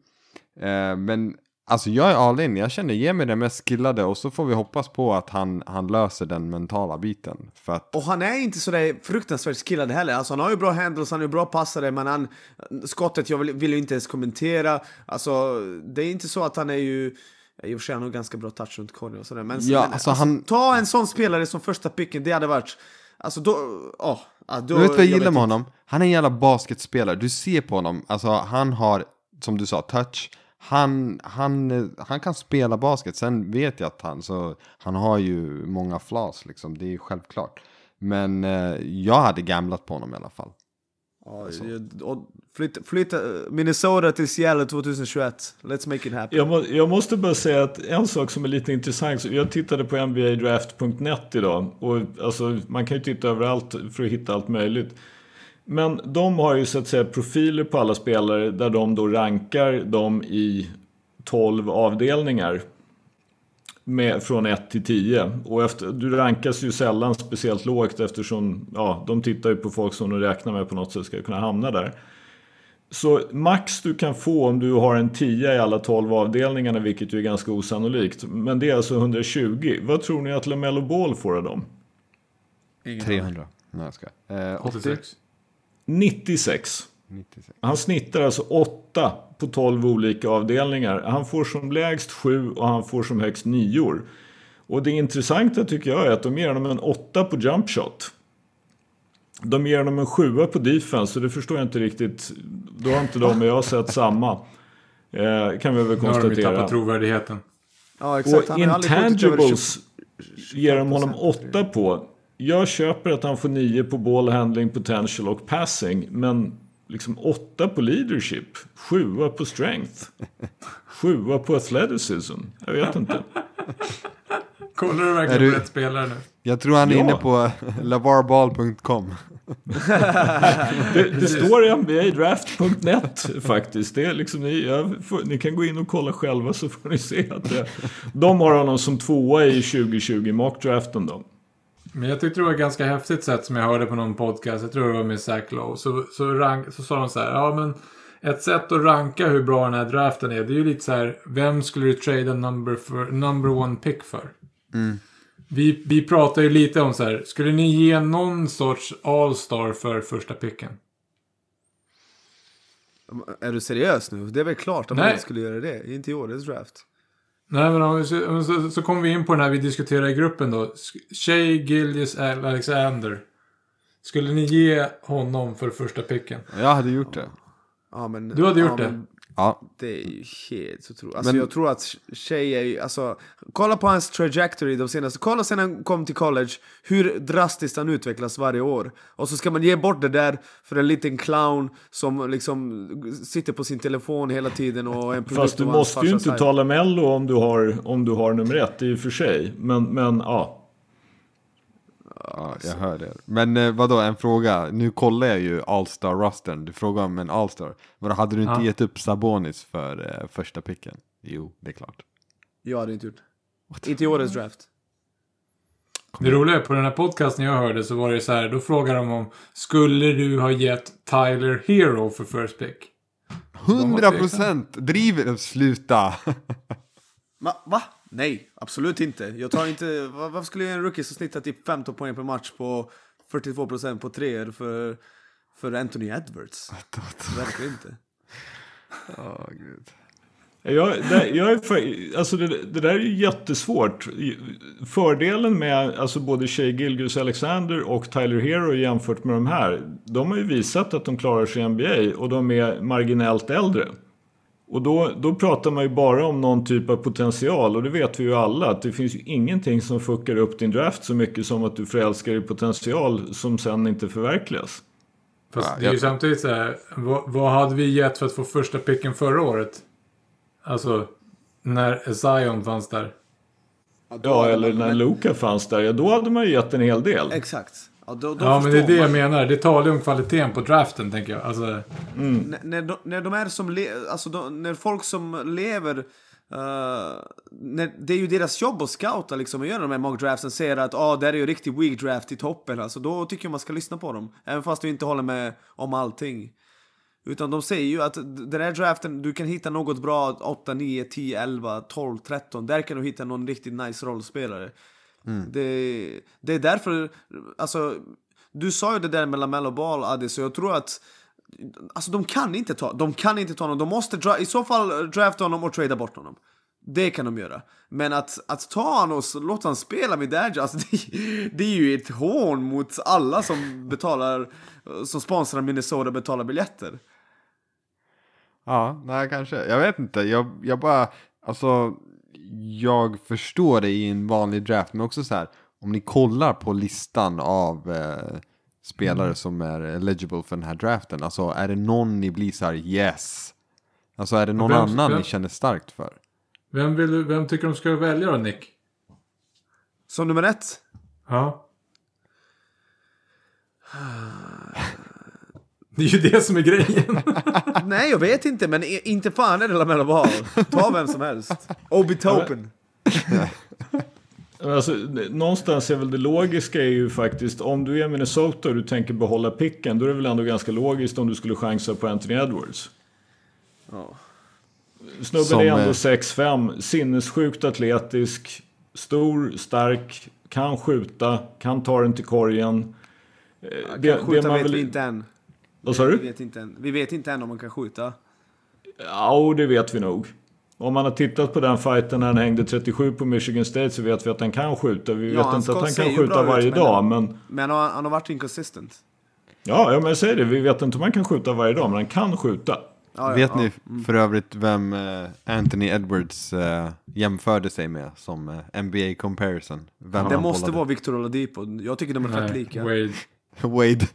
Eh, men alltså jag är all in, jag känner ge mig den mest skillade och så får vi hoppas på att han, han löser den mentala biten. För att, Och han är inte sådär fruktansvärt skillad heller. Alltså han har ju bra handles, han är ju bra passare, men han... Skottet, jag vill, vill ju inte ens kommentera. Alltså, det är inte så att han är ju... I och för sig har han ganska bra touch runt korgen och sådär. Men, Ja, men alltså han- ta en sån spelare som första picken, det hade varit... Alltså då... ja, då du vet vad jag gillar vet med inte. honom? Han är en jävla basketspelare, du ser på honom, alltså han har, som du sa, touch. Han, han, han kan spela basket, sen vet jag att han, så, han har ju många flas liksom, det är ju självklart. Men eh, jag hade gamlat på honom i alla fall. Ja, jag- och flytta, flytta eh, Minnesota till Seattle 2021. Let's make it happen. Jag, må, jag måste bara säga att en sak som är lite intressant. Jag tittade på NBAdraft.net idag. Och alltså, man kan ju titta överallt för att hitta allt möjligt. Men de har ju så att säga profiler på alla spelare där de då rankar dem i 12 avdelningar. Med, från 1 till 10. Och efter, du rankas ju sällan speciellt lågt eftersom ja, de tittar ju på folk som de räknar med på något sätt ska kunna hamna där. Så max du kan få om du har en 10 i alla 12 avdelningarna, vilket ju är ganska osannolikt. Men det är alltså 120. Vad tror ni att LaMelo Ball får av dem? 300. Nej, jag ska. Eh, 80? 86. 96. 96. Han snittar alltså 8 på 12 olika avdelningar. Han får som lägst 7 och han får som högst 9. Och det intressanta tycker jag är att de ger honom en 8 på jump shot. De ger honom en 7 på defense, så det förstår jag inte riktigt. Då har inte de och jag sett samma. Eh, kan vi väl Nu har de konstatera. tappat trovärdigheten. Ja, exakt. Och över 20 intangibles ger de honom 8 på. Jag köper att han får 9 på ball handling potential och passing. Men liksom 8 på leadership. 7 på strength. 7 på athleticism. Jag vet inte. Kollar du verkligen du- på rätt spelare nu? Jag tror han är Ja. inne på lavarball.com. Det, det står i NBAdraft.net faktiskt. Det är liksom, ni, jag får, ni kan gå in och kolla själva så får ni se att det, de har honom som tvåa i 2020 mockdraften då. Men jag tyckte det var ett ganska häftigt sätt som jag hörde på någon podcast. Jag tror det var med Zach Lowe. Så, så, rank, så sa de så här. Ja men ett sätt att ranka hur bra den här draften är. Det är ju lite så här. Vem skulle du trada number, för, number one pick för? Vi, vi pratar ju lite om så här. Skulle ni ge någon sorts all-star för första picken? Är du seriös nu? Det är väl klart att man skulle göra det. Inte i årets draft. Nej men om vi, så, så, kommer vi in på den här vi diskuterar i gruppen då. Shea Gilgis Alexander. Skulle ni ge honom för första picken? Jag hade gjort det. Ja, men, Du hade gjort ja, det? Men, Ja, Det är ju helt otroligt. Alltså Men- jag tror att ju, alltså, kolla på hans trajectory de senaste, kolla sen han kom till college, hur drastiskt han utvecklas varje år. Och så ska man ge bort det där för en liten clown som liksom sitter på sin telefon hela tiden och en Fast du måste ju inte tala Mello om du har, om du har nummer ett i och för sig. Men, men ja. Ja jag hör det. Men eh, vadå, en fråga. Nu kollar jag ju All-Star-rostern. Du frågar om en All-Star. Vadå, hade du inte Ja. gett upp Sabonis för eh, första picken? Jo, det är klart. Jag hade inte gjort. Inte i årets draft. Det roliga är på den här podcasten jag hörde så var det så här, då frågade de om Skulle du ha gett Tyler Hero för first pick? Hundra procent! Driver Sluta! Ma, va? Nej, absolut inte. Jag tar inte... va- Varför skulle en rookie som snittar typ 15 poäng per match på 42% på treor för, för Anthony Edwards? Verkligen inte. Åh, gud. Jag, det, jag är för, alltså det, det där är ju jättesvårt. Fördelen med alltså både Shea Gilgeous Alexander och Tyler Hero jämfört med de här. De har ju visat att de klarar sig i NBA och de är marginellt äldre. Och då, då pratar man ju bara om någon typ av potential och det vet vi ju alla att det finns ju ingenting som fuckar upp din draft så mycket som att du förälskar i potential som sen inte förverkligas. Fast Ja, det är ju jag- samtidigt så här, vad, vad hade vi gett för att få första picken förra året? Alltså, när Zion fanns där. Ja, eller när Luka fanns där, ja då hade man ju gett en hel del. Exakt. Ja, då, då Ja, men det är det jag menar. Det talar ju om kvaliteten på draften, tänker jag. Alltså, När, när, de, när de är som le, alltså de, när folk som lever eh, när, det är ju deras jobb att scouta liksom och göra de här mock draftsen säger att ah, det här är ju riktigt weak draft i toppen alltså då tycker jag man ska lyssna på dem. Även fast du inte håller med om allting. Utan de säger ju att den här draften du kan hitta något bra 8, 9, 10, 11, 12, 13 där kan du hitta någon riktigt nice rollspelare det, det är därför alltså du sa ju det där med Lamello Ball Adi så jag tror att Alltså de kan inte ta, de kan inte ta honom. De måste dra, i så fall drafta honom och trada bort honom. Det kan de göra. Men att, att ta honom och låta honom spela med Dadge, alltså det, det är ju ett hån mot alla som betalar, som sponsrar Minnesota och betalar biljetter. Ja, nej kanske. Jag vet inte. Jag, jag bara, alltså, jag förstår det i en vanlig draft, men också så här, om ni kollar på listan av eh, spelare som är eligible för den här draften, alltså är det någon ni blir så här, yes? Alltså är det någon Vem- annan vem- ni känner starkt för? vem, vill, du- vem tycker de ska välja då, Nick? Som nummer ett. Ja. Det är ju det som är grejen. Nej, jag vet inte, men inte fan är det Lamello Ball. Ta vem som helst. Obi Topen. Alltså, det- någonstans är väl det logiska är ju faktiskt om du är Minnesota och du tänker behålla picken då är det väl ändå ganska logiskt om du skulle chansa på Anthony Edwards. Ja. Snubben Som, är ändå eh, 6'5, sinnessjukt atletisk, stor, stark, kan skjuta, kan ta den till korgen. Eh, Kan skjuta vet vi inte än. Vad sa Vi du? vet inte än. Vi vet inte än om man kan skjuta. Ja, det vet vi nog. Om man har tittat på den fighten när han hängde 37 på Michigan State så vet vi att han kan skjuta. Vi Ja, vet inte att han kan ju skjuta ut, varje men- dag, men... Men han har, han har varit inconsistent. Ja, ja, men jag säger det. Vi vet inte om han kan skjuta varje dag, men han kan skjuta. Ja, ja, Vet ja. ni för övrigt vem eh, Anthony Edwards eh, jämförde sig med som eh, NBA comparison? Vem Det måste bollade? vara Victor Oladipo. Jag tycker de är fett Nej, lika. Wade. Wade.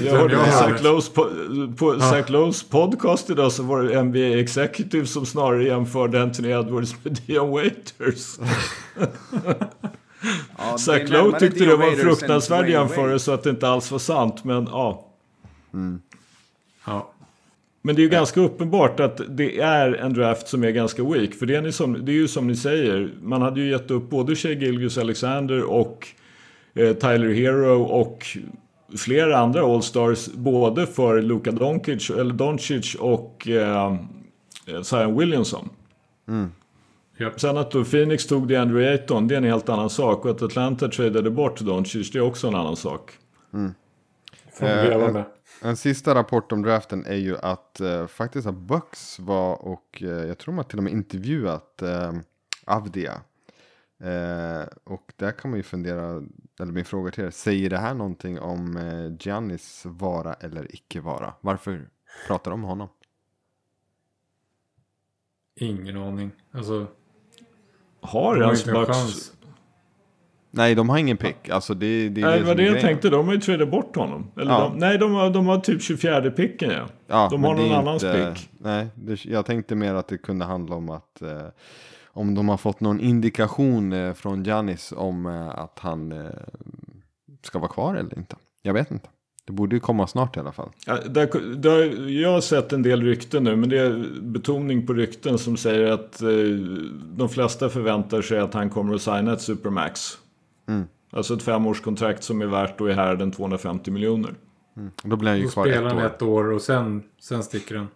Jag hörde jag på Lowe's, på, på Zach Lowe's podcast idag så var det NBA Executive som snarare jämförde Anthony Edwards med Dion Waiters. Ja, Lowe tyckte det var en fruktansvärd jämförelse att det inte alls var sant, men ja. Ja. Men det är ju ganska uppenbart att det är en draft som är ganska weak. För det är, som, det är ju som ni säger, man hade ju gett upp både Shea Gilgeous Alexander och Tyler Hero och flera andra All-Stars. Både för Luka Doncic, eller Doncic och eh, Zion Williamson. Japp. Sen att då Phoenix tog DeAndre Ayton, det är en helt annan sak. Och att Atlanta tradade bort Doncic, det är också en annan sak. Får vi Eh, en-. En sista rapport om draften är ju att eh, faktiskt att Bucks var och eh, jag tror har till och med intervjuat eh, Avdia. Eh, och där kan man ju fundera, eller min fråga till er, säger det här någonting om eh, Giannis vara eller icke vara? Varför pratar om honom? Ingen aning. Alltså, Har de ens inte en Bucks... Nej, de har ingen pick. Alltså det, det är Nej, det som är det jag grejen. tänkte. De har ju tradat bort honom. Eller Ja. de, nej, de har, de har typ 24 picken ja. Ja, de har någon är annans inte- pick. Nej, det, jag tänkte mer att det kunde handla om att eh, om de har fått någon indikation eh, från Giannis om eh, att han eh, ska vara kvar eller inte. Jag vet inte. Det borde ju komma snart i alla fall. Ja, där, där, jag har sett en del rykten nu, men det är betoning på rykten som säger att eh, de flesta förväntar sig att han kommer att signa ett supermax. Mm. Alltså ett femårskontrakt som är värt och är här den 250 miljoner. Då blir han ju Då kvar spelar ett han år. ett år och sen, sen sticker han.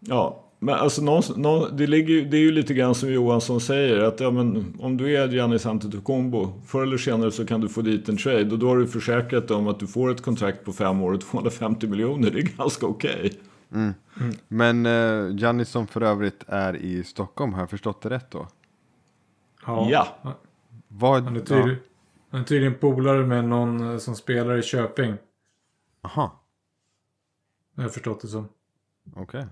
Ja, men alltså någon, någon, det, ligger, ju- det är ju lite grann som Johansson säger. Att ja, men, om du är Giannis Antetokounmpo, förr eller senare så kan du få dit en trade. Och då har du försäkrat dig om att du får ett kontrakt på fem år och 250 miljoner. Det är ganska okej. Men eh, Giannis som för övrigt är i Stockholm, har jag förstått det rätt då? Ja. Vad, Han är, ja. tydlig, han är tydligen polare med någon eh, som spelar i Köping. Aha, Jag har förstått det som. okej.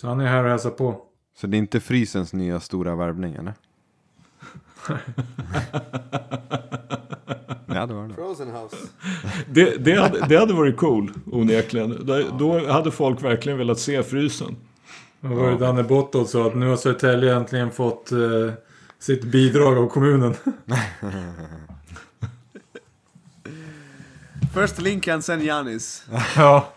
Så han är här och hälsar på. Så det är inte Frysens nya stora värvning eller? ja, det var det. Frozen House. Det, det, hade, det hade varit cool, onekligen. Då, då hade folk verkligen velat se frysen. Vad var det Danne Bottold sa? Att nu har Södertälje äntligen fått eh, sitt bidrag av kommunen. Först Linkan, sen Giannis. ja.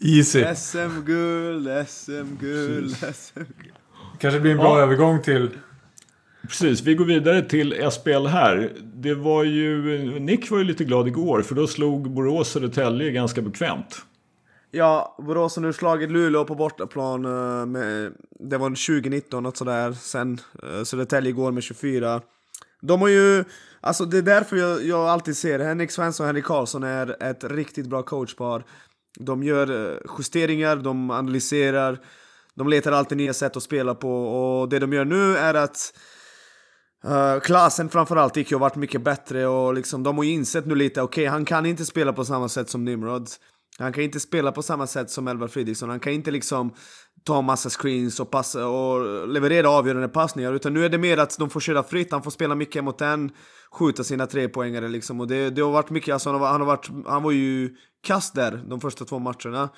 Easy. SM-guld, SM-guld, SM-guld. Kanske blir en bra Ja. övergång till... Precis, vi går vidare till SPL här. Det var ju, Nick var ju lite glad igår för då slog Borås Södertälje ganska bekvämt. Ja, Borås har nu slagit Luleå på bortaplan. eh, Med, det var 2019 något sådär. Sen uh, Södertälje går med 24. De har ju, alltså det är därför jag, jag alltid ser Henrik Svensson och Henrik Karlsson är ett riktigt bra coachpar. De gör eh, justeringar, de analyserar, de letar alltid nya sätt att spela på och det de gör nu är att Uh, klassen framförallt gick ju och varit mycket bättre och liksom, de har ju insett nu lite, okej han kan inte spela på samma sätt som Nimrod. Han kan inte spela på samma sätt som Elvar Fredriksson. Han kan inte liksom ta massa screens och, passa, och leverera avgörande passningar. Utan nu är det mer att de får köra fritt, han får spela mycket mot en skjuta sina trepoängare liksom. Och det, det har varit mycket, alltså han, har, han, har varit, han var ju kast där de första två matcherna.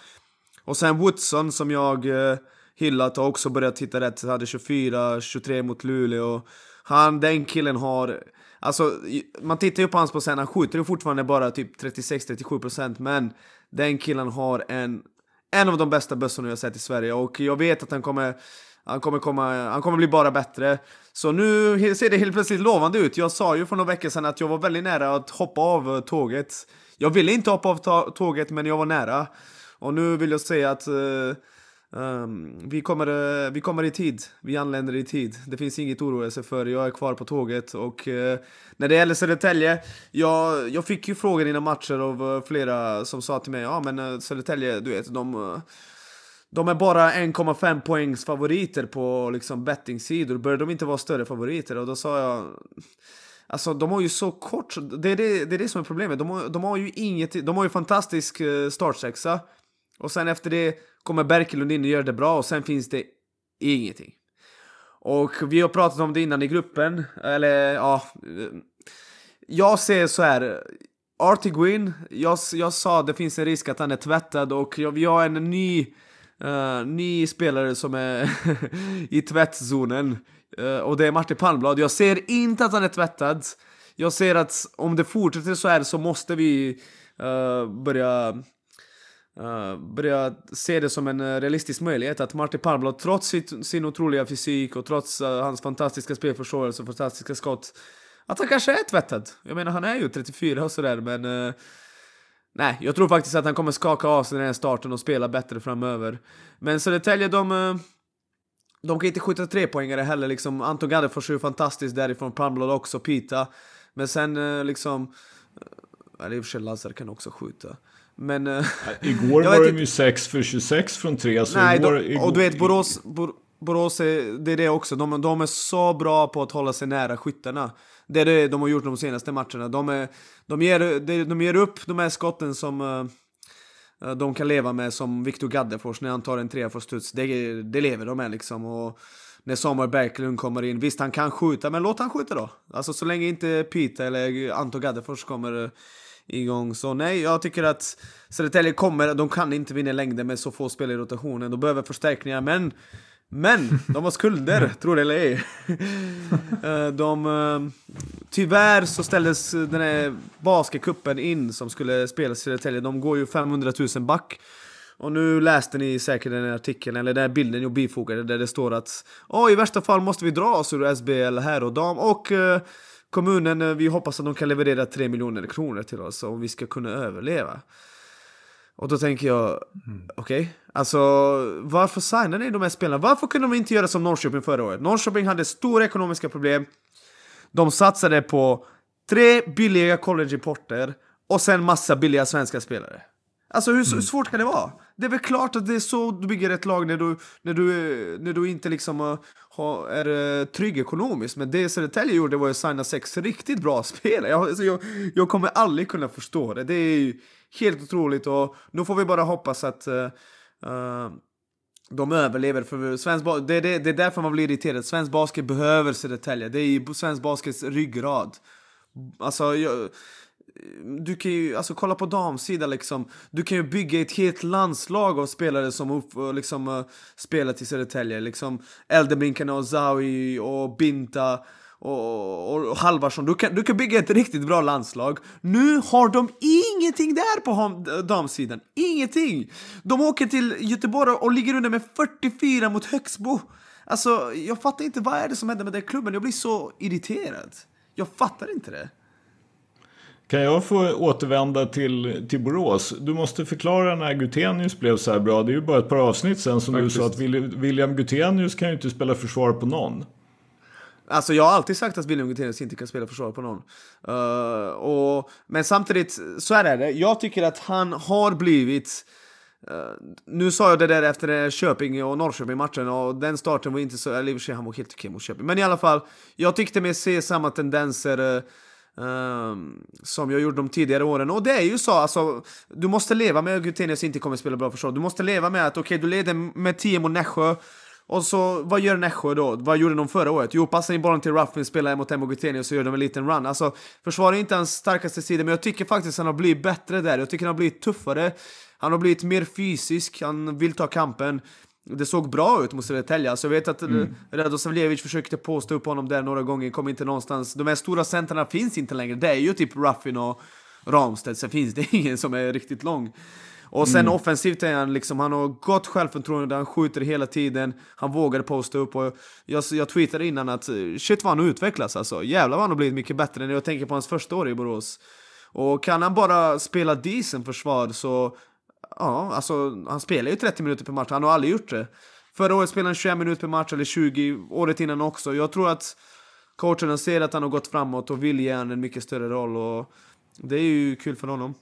Och sen Woodson som jag eh, hyllat har också börjat hitta rätt. Hade 24-23 mot Luleå. Han, den killen har... Alltså, man tittar ju på hans procent, han skjuter ju fortfarande bara typ 36-37% men den killen har en, en av de bästa bössorna jag har sett i Sverige och jag vet att han kommer, han kommer, komma, han kommer bli bara bättre. Så nu ser det helt plötsligt lovande ut. Jag sa ju för några veckor sedan att jag var väldigt nära att hoppa av eh, tåget. Jag ville inte hoppa av tåget men jag var nära. Och nu vill jag säga att uh, um, vi, kommer, uh, vi kommer i tid. Vi anländer i tid. Det finns inget att oroa sig för. Jag är kvar på tåget. Och uh, när det gäller Södertälje, jag, jag fick ju frågor innan matcher av flera som sa till mig ja men Södertälje, du vet, de de är bara 1,5 poängs favoriter på liksom bettingsidor. Bör de inte vara större favoriter? Och då sa jag... Alltså de har ju så kort... Det är det, det, är det som är problemet. De har, de har ju inget... De har ju fantastisk eh, startsexa. Och sen efter det kommer Berkelund in och gör det bra och sen finns det ingenting. Och vi har pratat om det innan i gruppen. Eller ja... Jag ser så här. Artie Gwynn, jag, jag sa det finns en risk att han är tvättad och jag, vi har en ny, Eh, uh, ny spelare som är i tvättzonen. Uh, och det är Martin Palmblad. Jag ser inte att han är tvättad. Jag ser att om det fortsätter så här så måste vi uh, börja Uh, börja se det som en realistisk möjlighet att Martin Palmblad trots sitt, sin otroliga fysik och trots uh, hans fantastiska spelförståelse och fantastiska skott att han kanske är tvättad. Jag menar han är ju 34 och sådär men Nej, jag tror faktiskt att han kommer skaka av sig den här starten och spela bättre framöver. Men Södertälje, de... eh, De kan inte skjuta tre poängare heller liksom. Anton Gaddefors är ju fantastiskt därifrån, Palmblad också, Pita. Men sen eh, liksom... eh, Eller i och för sig Lazar kan också skjuta. Men... Igår var de ju 6 för 26 från 3. Så Nej, igår, de, och du vet Borås, Bor, Borås är, det är det också. De, de är så bra på att hålla sig nära skyttarna. Det är det de har gjort de senaste matcherna. De, är, de, ger, de, ger upp de här skotten som... Eh, eh, de kan leva med som Viktor Gaddefors när han tar en trea för studs. Det, det lever de med liksom. Och när Samuel Berglund kommer in, visst han kan skjuta, men låt han skjuta då. Alltså så länge inte Pita eller Anto Gaddefors kommer eh, igång. Så nej, jag tycker att Södertälje kommer, de kan inte vinna längden med så få spel i rotationen. De behöver förstärkningar, men men de har skulder, tror det eller ej. Eh, de, eh, tyvärr så ställdes den här basketcupen in som skulle spelas i Södertälje. De går ju 500 000 back. Och nu läste ni säkert den här artikeln, eller den här bilden jag bifogade, där det står att oh, i värsta fall måste vi dra oss ur SBL här och dam. Och uh, kommunen, vi hoppas att de kan leverera 3 miljoner kronor till oss om vi ska kunna överleva. Och då tänker jag, mm. okej, okay, alltså varför signar ni de här spelarna? Varför kunde de inte göra som Norrköping förra året? Norrköping hade stora ekonomiska problem. De satsade på tre billiga college-importer och sen massa billiga svenska spelare. Alltså hur, mm. hur, svårt kan det vara? Det är väl klart att det är så du bygger ett lag när du, när du, när du inte liksom eh, har, är eh, trygg ekonomiskt. Men det Södertälje gjorde var att signa sex riktigt bra spelare. Jag, alltså, jag, jag kommer aldrig kunna förstå det. Det är helt otroligt och nu får vi bara hoppas att uh, de överlever. För svensk det, det, det är därför man blir irriterad. Svensk basket behöver Södertälje. Det är ju svensk baskets ryggrad. Alltså, jag, du kan ju, alltså kolla på damsidan liksom. Du kan ju bygga ett helt landslag av spelare som upp, liksom, uh, spelar till Södertälje. Liksom Eldeminkarna och Zawi och Binta och, och, och Halvarsson. Du kan, du kan bygga ett riktigt bra landslag. Nu har de ingenting där på damsidan. Ingenting! De åker till Göteborg och ligger under med 44 mot Högsbo. Alltså, jag fattar inte vad är det som händer med den klubben. Jag blir så irriterad. Jag fattar inte det. Kan jag få återvända till, till Borås? Du måste förklara när Gutenius blev så här bra. Det är ju bara ett par avsnitt sen som Faktiskt. du sa att William Gutenius kan ju inte spela försvar på någon. Alltså jag har alltid sagt att William Gutenius inte kan spela försvar på någon. Uh, och, men samtidigt, så är det. Jag tycker att han har blivit... Uh, nu sa jag det där efter Köping och Norrköping-matchen och den starten var inte så... Eller i och för sig, han var helt okej mot Köping. Men i alla fall, jag tyckte mig se samma tendenser uh, Um, som jag gjorde de tidigare åren. Och det är ju så, alltså, du måste leva med att Gutenius inte kommer spela bra försvar. Du måste leva med att okej, okay, du leder med 10 mot Nässjö. Och så, vad gör Nässjö då? Vad gjorde de förra året? Jo, passar in bollen till Ruffin, spelar mot Emo Gutenius så gör de en liten run. Alltså, försvar är inte hans starkaste sida, men jag tycker faktiskt att han har blivit bättre där. Jag tycker han har blivit tuffare. Han har blivit mer fysisk, han vill ta kampen. Det såg bra ut mot Södertälje. Alltså jag vet att mm. Radosavljevic försökte posta upp honom där några gånger, kom inte någonstans. De här stora centrarna finns inte längre. Det är ju typ Ruffin och Ramstedt, sen finns det ingen som är riktigt lång. Och sen mm. offensivt är han liksom, han har gott självförtroende, han skjuter hela tiden, han vågar posta upp och jag, jag tweetade innan att shit vad han utvecklas alltså. Jävlar vad han har blivit mycket bättre när jag tänker på hans första år i Borås. Och kan han bara spela decent försvar så ja, alltså han spelar ju 30 minuter per match, han har aldrig gjort det. Förra året spelade han 21 minuter per match, eller 20, året innan också. Jag tror att coacherna ser att han har gått framåt och vill ge honom en mycket större roll och det är ju kul för honom.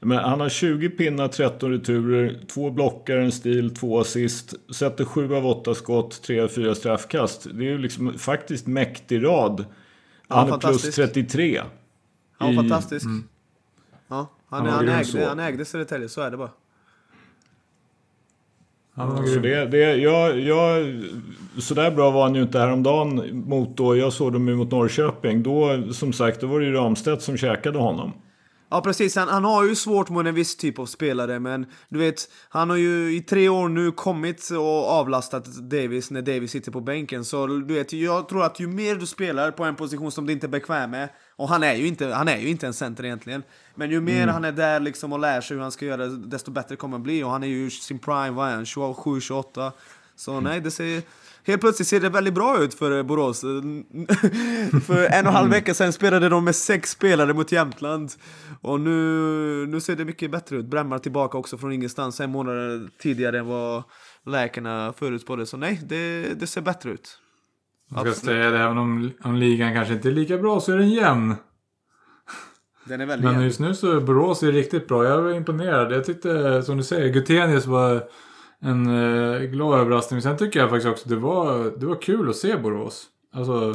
Men han har 20 pinnar, 13 returer, två blockar, en stil, två assist, sätter 7 av 8 skott, 3 av 4 straffkast. Det är ju liksom faktiskt mäktig rad. Han ja, är plus 33. Ja, i... fantastisk. Mm. Ja. Han, han, han, ägde, han ägde Södertälje, så är det bara. Ja, så det, det, jag, jag, så där bra var han ju inte häromdagen mot då, jag såg dem mot Norrköping. Då, som sagt, då var det ju Ramstedt som käkade honom. Ja precis, han, han, har ju svårt mot en viss typ av spelare men du vet, han har ju i tre år nu kommit och avlastat Davis när Davis sitter på bänken. Så du vet, jag tror att ju mer du spelar på en position som du inte är bekväm med, och han är ju inte, han är ju inte en center egentligen, men ju mer mm. han är där liksom och lär sig hur han ska göra, desto bättre kommer han bli. Och han är ju sin prime, vad är han, 27-28? Så mm. nej, det ser... Helt plötsligt ser det väldigt bra ut för Borås. för en och en halv vecka sedan spelade de med sex spelare mot Jämtland. Och nu, nu ser det mycket bättre ut. Bremmar tillbaka också från ingenstans en månad tidigare än vad läkarna förutspådde. Så nej, det, det ser bättre ut. Jag ska säga det, även om, om ligan kanske inte är lika bra så är den jämn. Den är väldigt Men just nu så är Borås är riktigt bra. Jag var imponerad. Jag tyckte, som du säger, Gutenius var en eh, glad överraskning. Men sen tycker jag faktiskt också det var, det var kul att se Borås. Alltså,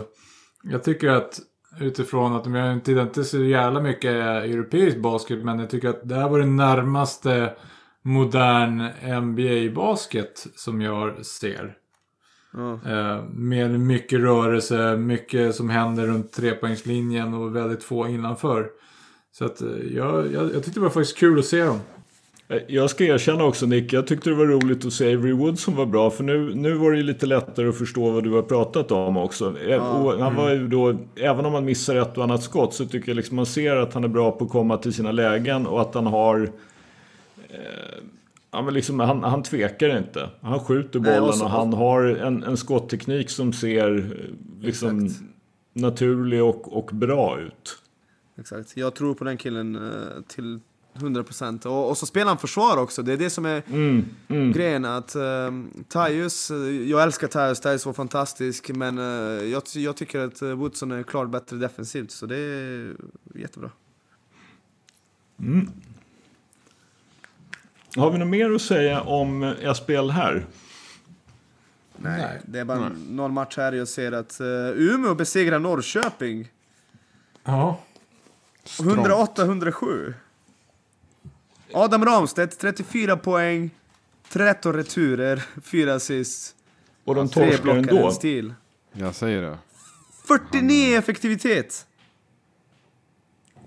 jag tycker att utifrån att jag inte, inte så jävla mycket europeisk basket. Men jag tycker att det här var det närmaste modern NBA-basket som jag ser. Eh, med mycket rörelse, mycket som händer runt trepoängslinjen och väldigt få innanför. Så att eh, jag, jag, jag tyckte det var faktiskt kul att se dem. Eh, Jag ska erkänna också Nick, jag tyckte det var roligt att se Avery Wood som var bra. För nu, nu var det lite lättare att förstå vad du har pratat om också. Eh, Och han var ju då, även om han missar ett och annat skott så tycker jag liksom man ser att han är bra på att komma till sina lägen och att han har... Eh, ja, men liksom, han, han tvekar inte. Han skjuter Nej, bollen och så- och han har en, en skottteknik som ser eh, liksom Exakt. naturlig och, och bra ut. Exakt. Jag tror på den killen till 100%. Och, och så spelar han försvar också. Det är det som är Mm, mm. grejen. Att um, Tyus, eh, jag älskar Tyus, Tyus var fantastisk. Men eh, jag, jag tycker att eh, Woodson är klart bättre defensivt. Så det är jättebra. Har vi något mer att säga om SPL här? Nej, Nej. det är bara någon match här jag ser att uh, Umeå besegrar Norrköping. Ja. 108-107. Adam Ramstedt, 34 poäng, 13 returer, 4 assist, Och de 3 torskar ändå. stil. Jag säger det. 49 effektivitet!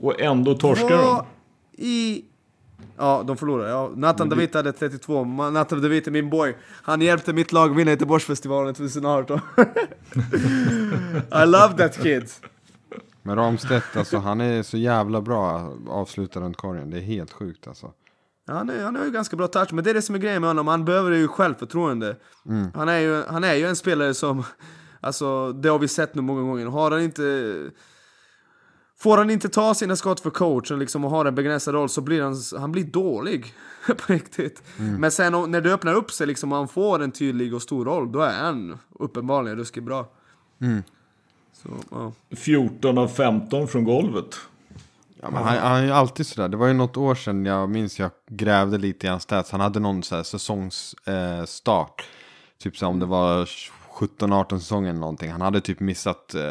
Och ändå torskar de. Vad i... Ja, de förlorar. Ja, Nathan David hade 32. Ma- Nathan David är min boy. Han hjälpte mitt lag vinna Göteborgsfestivalen 2018. I love that kid. Men Ramstedt, alltså han är så jävla bra att avsluta runt korgen. Det är helt sjukt alltså. Ja, han, är, han har ju ganska bra touch, men det är det som är grejen med honom. Han behöver ju självförtroende. Han, är ju, han är ju en spelare som, alltså det har vi sett nu många gånger. Har han inte... Får han inte ta sina skott för coachen liksom, och har en begränsad roll så blir han, han blir dålig. på riktigt. Men sen när det öppnar upp sig liksom, och han får en tydlig och stor roll, då är han uppenbarligen ruskigt bra. Så, ja. 14 av 15 från golvet. Ja, men han, han är ju alltid sådär. Det var ju något år sedan jag minns jag grävde lite i hans stats. Han hade någon så säsongsstart. Eh, typ så om det var 17-18 säsonger eller någonting. Han hade typ missat. Eh,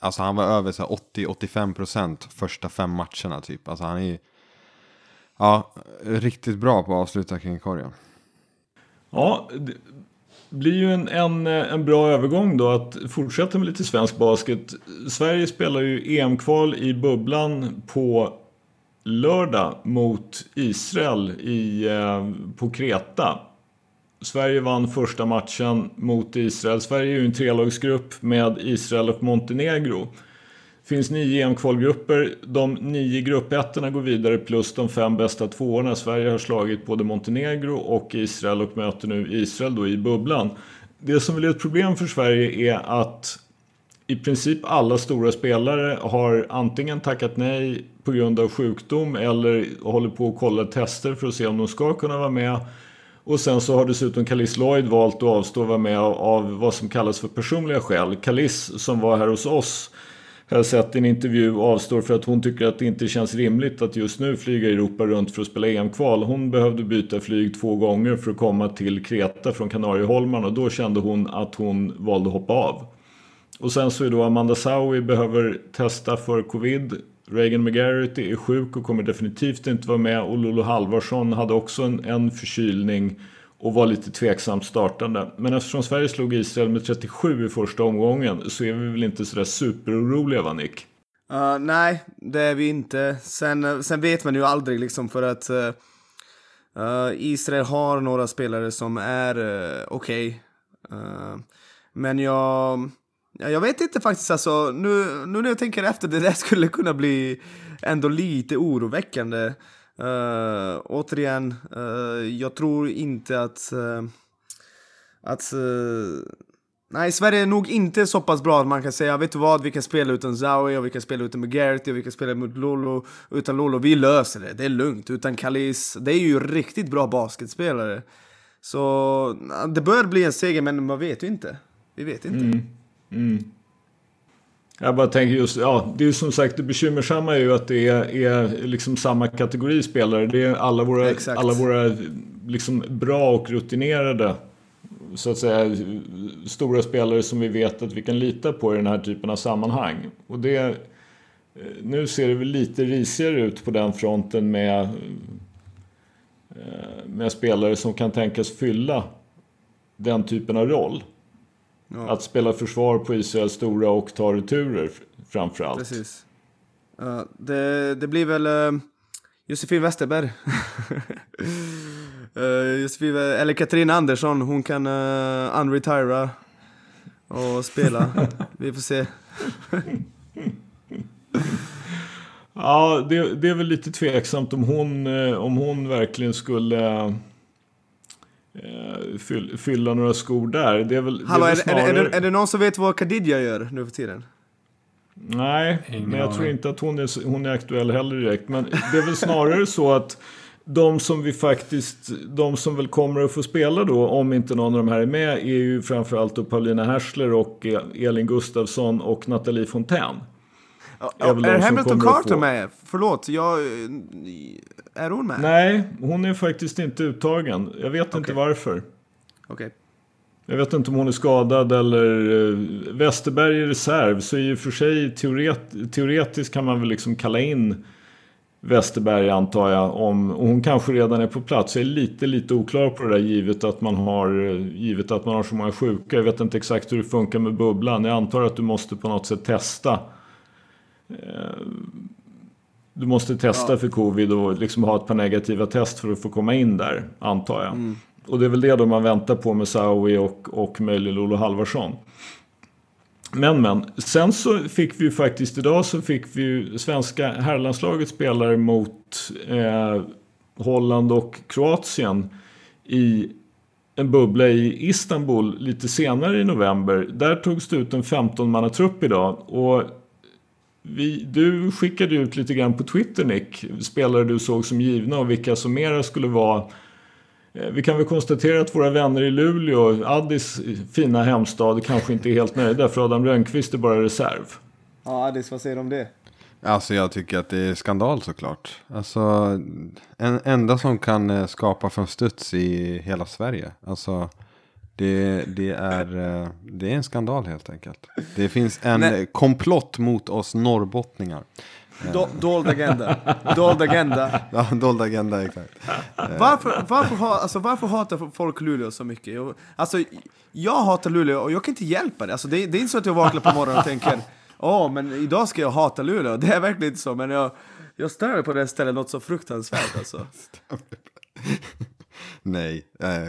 alltså han var över 80-85 procent första fem matcherna typ. Alltså han är ju. Ja, riktigt bra på att avsluta kring korgen. Ja, blir ju en, en, en bra övergång då att fortsätta med lite svensk basket. Sverige spelar ju EM-kval i bubblan på lördag mot Israel i, eh, på Kreta. Sverige vann första matchen mot Israel. Sverige är ju en trelagsgrupp med Israel och Montenegro. Det finns nio EM-kvalgrupper. De nio gruppettorna går vidare plus de fem bästa tvåorna. Sverige har slagit både Montenegro och Israel och möter nu Israel då i bubblan. Det som är ett problem för Sverige är att i princip alla stora spelare har antingen tackat nej på grund av sjukdom eller håller på att kolla tester för att se om de ska kunna vara med. Och sen så har dessutom Kalis Lloyd valt att avstå vara med av, av vad som kallas för personliga skäl. Kalis som var här hos oss har jag sett i en intervju avstår för att hon tycker att det inte känns rimligt att just nu flyga Europa runt för att spela EM-kval. Hon behövde byta flyg två gånger för att komma till Kreta från Kanarieholmarna och då kände hon att hon valde att hoppa av. Och sen så är då Amanda Saui behöver testa för covid. Reagan McGarity är sjuk och kommer definitivt inte vara med. Och Lolo Halvarsson hade också en, en förkylning och var lite tveksamt startande. Men eftersom Sverige slog Israel med 37 i första omgången så är vi väl inte sådär superoroliga va Nick? Uh, nej, det är vi inte. Sen, eh, sen vet man ju aldrig liksom för att uh, Israel har några spelare som är uh, okej. Eh, men jag, jag vet inte faktiskt alltså. Nu, nu när jag tänker efter, det där skulle kunna bli ändå lite oroväckande. Uh, återigen, uh, jag tror inte att, Uh, att Nej, Sverige är nog inte så pass bra att man kan säga vet du vad, vi kan spela utan Zawi och vi kan spela utan McGarrity och vi kan spela mot Lolo. Utan Lolo, vi löser det, det är lugnt. Utan Kalis, det är ju riktigt bra basketspelare. Så det bör bli en seger, men man vet ju inte. Vi vet inte. Mm. Mm. Jag bara tänker just, ja, det är som sagt det bekymmersamma är ju att det är, är liksom samma kategori spelare. Det är alla våra, Exakt. alla våra liksom bra och rutinerade så att säga stora spelare som vi vet att vi kan lita på i den här typen av sammanhang. Och det, eh, nu ser det väl lite risigare ut på den fronten med eh, med spelare som kan tänkas fylla den typen av roll. Ja. Att spela försvar på Israels stora och ta returer framför allt. Precis. Ja, det, det blir väl uh, Josefin Westerberg. uh, Josefin, eller Katarina Andersson, hon kan uh, unretira och spela. Vi får se. Ja, det, det, är väl lite tveksamt om hon, om hon verkligen skulle fylla några skor där. Det är väl, Hallå, det är, är, snarare... är, det, är, det någon som vet vad Khadija gör nu för tiden? Nej, Ingen men jag tror inte att hon är, hon är aktuell heller direkt. Men det är väl snarare så att de som vi faktiskt, de som väl kommer att få spela då, om inte någon av de här är med, är ju framförallt då Paulina Härsler och Elin Gustafsson och Nathalie Fontaine. Ja, är Hamilton Carter med? Förlåt, jag... Är hon med? Nej, hon är faktiskt inte uttagen. Jag vet inte Okej. varför. Okej. Jag vet inte om hon är skadad eller uh, Westerberg är reserv. Så i och för sig teoret, teoretiskt kan man väl liksom kalla in Westerberg antar jag. Om, och hon kanske redan är på plats. Jag är lite, lite oklar på det där givet att man har, eh, givet att man har så många sjuka. Jag vet inte exakt hur det funkar med bubblan. Jag antar att du måste på något sätt testa. Eh, Du måste testa Ja. för covid och liksom ha ett par negativa test för att få komma in där, antar jag. Mm. Och det är väl det då man väntar på med Saui och, och möjligen Lolo Halvarsson. Men men, sen så fick vi ju faktiskt idag så fick vi ju svenska herrlandslaget spelar mot eh, Holland och Kroatien i en bubbla i Istanbul lite senare i november. Där togs det ut en 15-mannatrupp idag. Och vi, du skickade ut lite grann på Twitter Nick, spelare du såg som givna och vilka som mera skulle vara Eh, Vi kan väl konstatera att våra vänner i Luleå, Addis fina hemstad, kanske inte är helt nöjda för Adam Rönnqvist är bara reserv. Ja, Adis, vad säger du om det? Alltså jag tycker att det är skandal såklart. Alltså en enda som kan eh, skapa från studs i hela Sverige. Alltså det, det, är, eh, det är en skandal helt enkelt. Det finns en Nej. eh, komplott mot oss norrbottningar. Do, dold agenda. Dold agenda. Ja, dold agenda exakt. Varför, varför, ha, alltså, varför hatar folk Luleå så mycket? Jag, alltså, jag hatar Luleå och jag kan inte hjälpa det. Alltså, det, det är inte så att jag vaknar på morgonen och tänker Åh, men idag ska jag hata Luleå. Det är verkligen inte så, men jag, jag stör mig på det stället något så fruktansvärt alltså. Nej, eh,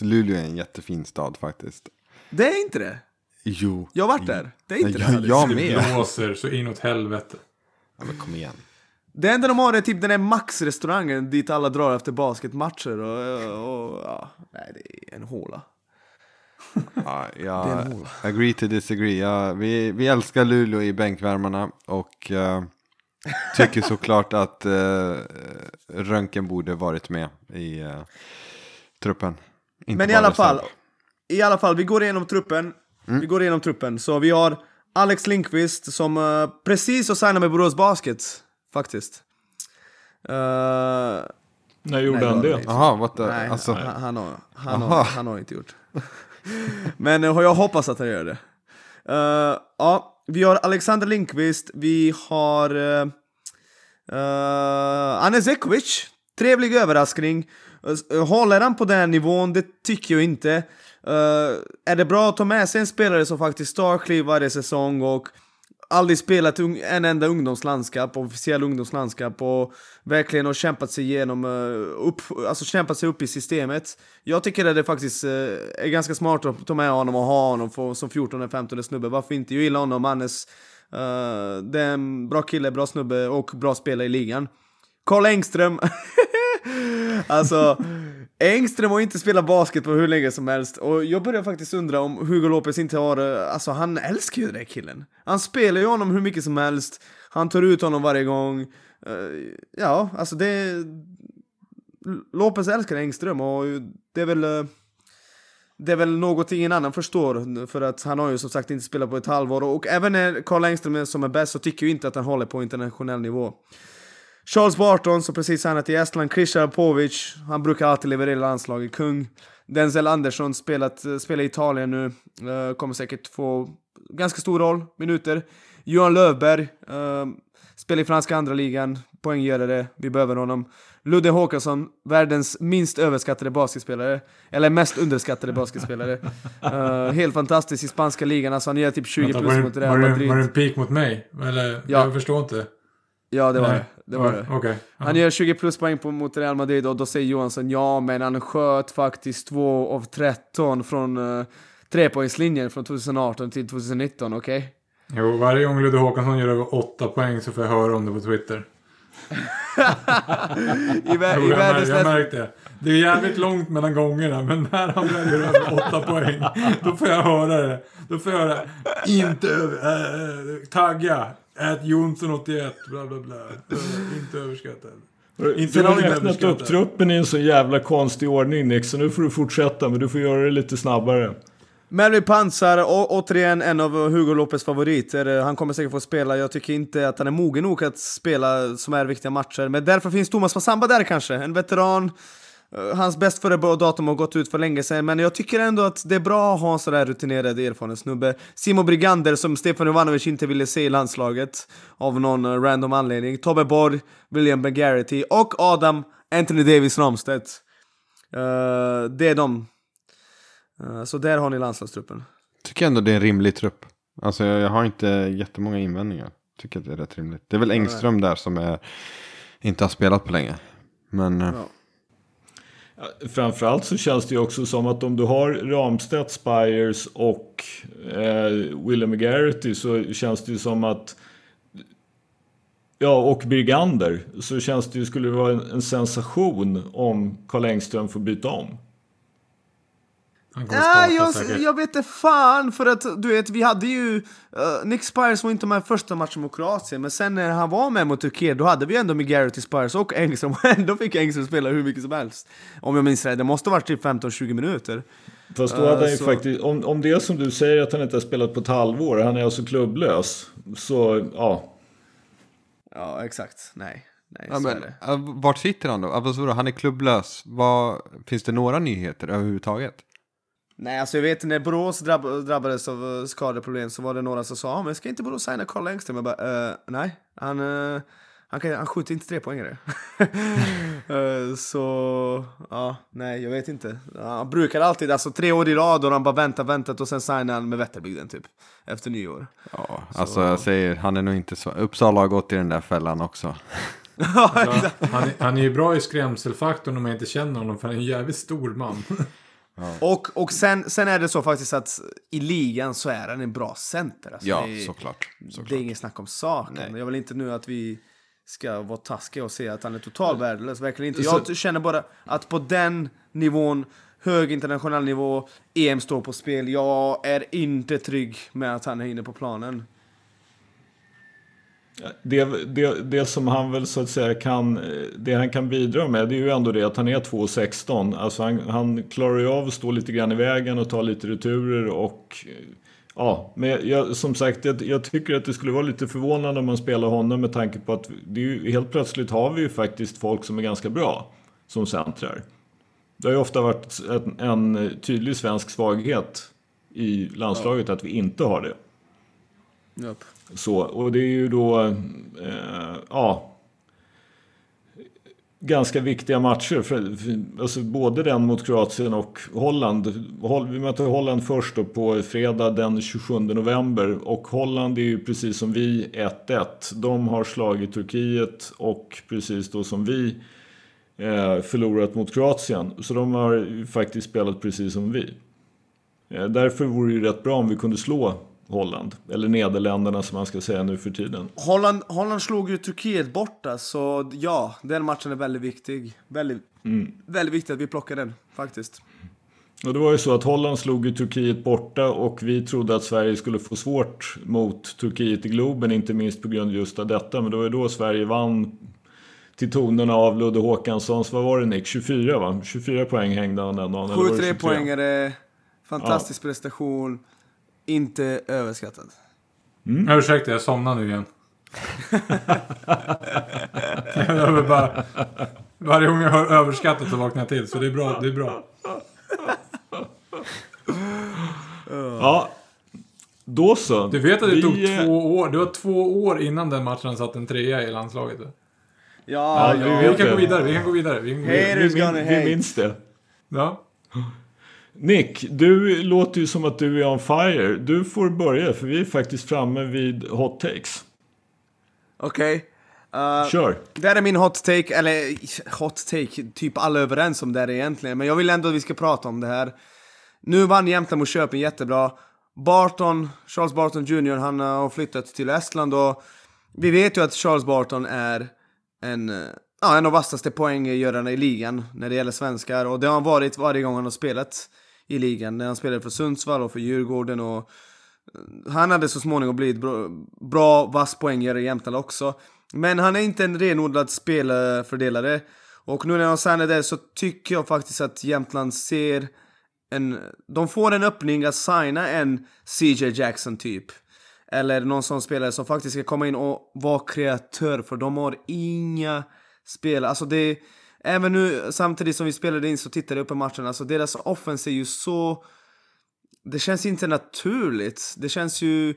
Luleå är en jättefin stad faktiskt. Det är inte det. Jo. Jag har varit där. Det är inte jag, det. Alice. jag Det med. blåser så inåt helvete. Ja, men kom igen. Det enda de har är typ den där Max-restaurangen dit alla drar efter basketmatcher och, och ja, nej det är en håla. Ja, Det är jag en håla. agree to disagree. Ja, vi, vi älskar Luleå i bänkvärmarna och eh, tycker såklart att eh, Röntgen borde varit med i eh, truppen. Inte Men i alla fall, i alla fall, vi går igenom truppen. Vi går igenom truppen. Så vi har Alex Lindqvist som eh, precis har signat med Borås Basket, faktiskt. Eh, När gjorde Nej, han det Jaha, what the, nej, alltså, han, han, har, han, Aha. har, han har inte gjort. Men eh, jag hoppas att han gör det. Eh, ja, vi har Alexander Lindqvist, vi har eh, eh, uh, uh, Ane Zekovic. Trevlig överraskning. Håller han på den här nivån? Det tycker jag inte. Uh, är det bra att ta med sig en spelare som faktiskt tar kliv varje säsong och aldrig spelat en enda ungdomslandskap, officiell ungdomslandskap och verkligen har kämpat sig igenom, eh, upp, alltså kämpat sig upp i systemet. Jag tycker att det faktiskt eh, är ganska smart att ta med honom och ha honom för, som 14-15 snubbe. Varför inte? Jag gillar honom, Hannes. Uh, eh, det är en bra kille, bra snubbe och bra spelare i ligan. Karl Engström. alltså, Engström har inte spelat basket på hur länge som helst. Och jag börjar faktiskt undra om Hugo Lopez inte har... Alltså han älskar ju den där killen. Han spelar ju honom hur mycket som helst. Han tar ut honom varje gång. Eh, ja, alltså det... Lopez älskar Engström och det är väl... Eh, det är väl något ingen annan förstår, för att han har ju som sagt inte spelat på ett halvår. Och även när Karl Engström är som är bäst så tycker jag inte att han håller på internationell nivå. Charles Barton, som precis signat i Estland, Krisha Povic, han brukar alltid leverera i landslaget, kung. Denzel Andersson, spelat, eh, spelar i Italien nu, eh, kommer säkert få ganska stor roll, minuter. Johan Lövberg, eh, spelar i franska andra ligan, poänggörare, vi behöver honom. Ludde Håkansson, världens minst överskattade basketspelare. Eller mest underskattade basketspelare. uh, helt fantastisk i spanska ligan, alltså han gör typ 20 Vänta, plus var, mot Real Madrid. var det en peak mot mig? Eller? Ja. Jag förstår inte. Ja, det var Nej. det. det, var det. Ja. Han gör 20 plus poäng på, mot Real Madrid och då säger Johansson ja, men han sköt faktiskt 2 av 13 från uh, trepoängslinjen från 2018 till 2019, okej? Jo, varje gång Ludde Håkansson gör över 8 poäng så får jag höra om det på Twitter. I, vä- Jo, jag, mär, jag märkte det. Det är jävligt långt mellan gångerna, men när han väl gör över 8 poäng, då får jag höra det. Då får jag höra, inte över, äh, tagga, ät Jonsson 81, bla bla bla. Inte överskattad. Inte Du har räknat överskattad. upp truppen i en så jävla konstig ordning Nick, så nu får du fortsätta, men du får göra det lite snabbare. Melvin Pansar, å- återigen en av Hugo Lopez favoriter. Han kommer säkert få spela. Jag tycker inte att han är mogen nog att spela som är viktiga matcher. Men därför finns Thomas Massamba där kanske. En veteran. Eh, Hans bäst före datum har gått ut för länge sedan, men jag tycker ändå att det är bra att ha en sådär rutinerad erfaren snubbe. Simo Brigander som Stefan Ivanovic inte ville se i landslaget av någon eh, random anledning. Tobbe Borg, William McGarity och Adam Anthony Davis Ramstedt. Eh, det är de. Eh, så där har ni landslagstruppen. Tycker ändå det är en rimlig trupp. Alltså jag, jag har inte jättemånga invändningar. Tycker att det är rätt rimligt. Det är väl Engström där som är, inte har spelat på länge. Men Ja. Framförallt så känns det ju också som att om du har Ramstedt, Spires och eh, William McGarity så känns det ju som att Ja, och Birgander så känns det ju, skulle det vara en, en sensation om Karl Engström får byta om. Han starta jag, säkert. jag vet inte fan, för att du vet, vi hade ju... Uh, Nick Spires var inte med i första matchen mot Kroatien, men sen när han var med mot Turkiet, då hade vi ändå med Garrett Spires och Engström, och ändå fick Engström spela hur mycket som helst. Om jag minns rätt, det måste ha varit typ 15-20 minuter. Fast då Eh, hade han ju så- faktiskt, om, om det är som du säger att han inte har spelat på ett halvår, han är alltså klubblös. Så ja, Ja, exakt. Nej. Nej, ja, men, eh, vart sitter han då? Alltså, han är klubblös. Vad, finns det några nyheter överhuvudtaget? Nej, alltså jag vet när Borås drabb drabbades av uh, skadeproblem så var det några som sa ah, men ska inte Borås signa Carl Engström? Jag bara, uh, nej, han, uh, han, kan, han skjuter inte tre poängare. uh, så, ja, nej, jag vet inte. Han brukar alltid, alltså tre år i rad och han bara väntat, väntat och sen signar han med Vätterbygden typ. Efter nyår. Ja, alltså jag säger, han är nog inte så. Uppsala har gått i den där fällan också. Han, är- han är ju bra i skrämselfaktorn om man inte känner honom, för han är en jävligt stor man. och och sen, sen är det så faktiskt att i ligan så är han en bra center. Alltså, Ja, det är- såklart. Det är såklart. inget snack om saken. Jag vill inte nu att vi ska vara taskiga och säga att han är total värdelös. Verkligen inte. Jag känner bara att på den nivån, hög internationell nivå, EM står på spel. Jag är inte trygg med att han är inne på planen. Det, det, det som han väl så att säga kan, det han kan bidra med det är ju ändå det att han är 2,16. Alltså han, han klarar ju av att stå lite grann i vägen och ta lite returer och Ja, men jag, som sagt, jag, jag tycker att det skulle vara lite förvånande om man spelar honom med tanke på att det är ju, helt plötsligt har vi ju faktiskt folk som är ganska bra som centrar. Det har ju ofta varit en, en tydlig svensk svaghet i landslaget att vi inte har det. Yep. Så, och det är ju då, eh, ja, ganska viktiga matcher. För, för, alltså både den mot Kroatien och Holland. Vi möter Holland först då på fredag den 27 november. Och Holland är ju precis som vi 1-1. De har slagit Turkiet och precis då som vi eh, förlorat mot Kroatien. Så de har ju faktiskt spelat precis som vi. Eh, Därför vore det ju rätt bra om vi kunde slå Holland. Eller Nederländerna som man ska säga nu för tiden. Holland, Holland slog ju Turkiet borta, så ja, den matchen är väldigt viktig. Väldigt, väldigt viktigt att vi plockar den, faktiskt. Och det var ju så att Holland slog ju Turkiet borta och vi trodde att Sverige skulle få svårt mot Turkiet i Globen, inte minst på grund just av detta. Men det var ju då Sverige vann till tonerna av Ludde Håkanssons, vad var det Nick? 24 va? 24 poäng hängde han den dagen. eller var det 7-3 23? poängare, fantastisk prestation, inte överskattad. Mm. Ursäkta, jag somnar nu igen. jag vill bara... Varje gång jag hör överskattat så vaknar jag till, så det är bra. Det är bra. Ja, då så. Du vet att det Vi, tog eh, två år. Det var två år innan den matchen satt en trea i landslaget. Ja, Ja, ja. vi Vi kan gå vidare, vi kan gå vidare. Vi kan gå vidare. Haters vi, min, vi minns det. Ja. Nick, du låter ju som att du är on fire. Du får börja för vi är faktiskt framme vid hot takes. Okej. Uh, Kör! det här är min hot take, eller hot take, typ alla är överens om det här egentligen. Men jag vill ändå att vi ska prata om det här. Nu vann Jämtland mot Köping jättebra. Barton, Charles Barton Jr, han har flyttat till Estland och vi vet ju att Charles Barton är en, eh, ja, en av vassaste poänggörarna i ligan när det gäller svenskar. Och det har han varit varje gång han har spelat i ligan. När han spelade för Sundsvall och för Djurgården och eh, han hade så småningom blivit bra, bra vass poänggörare i Jämtland också. Men han är inte en renodlad spelfördelare. Och nu när han signade där så tycker jag faktiskt att Jämtland ser en... De får en öppning att signa en CJ Jackson typ. Eller någon sån spelare som faktiskt ska komma in och vara kreatör för de har inga spelare. Alltså det... Även nu samtidigt som vi spelade in så tittade jag på matchen. Alltså deras offense är ju så... Det känns inte naturligt. Det känns ju...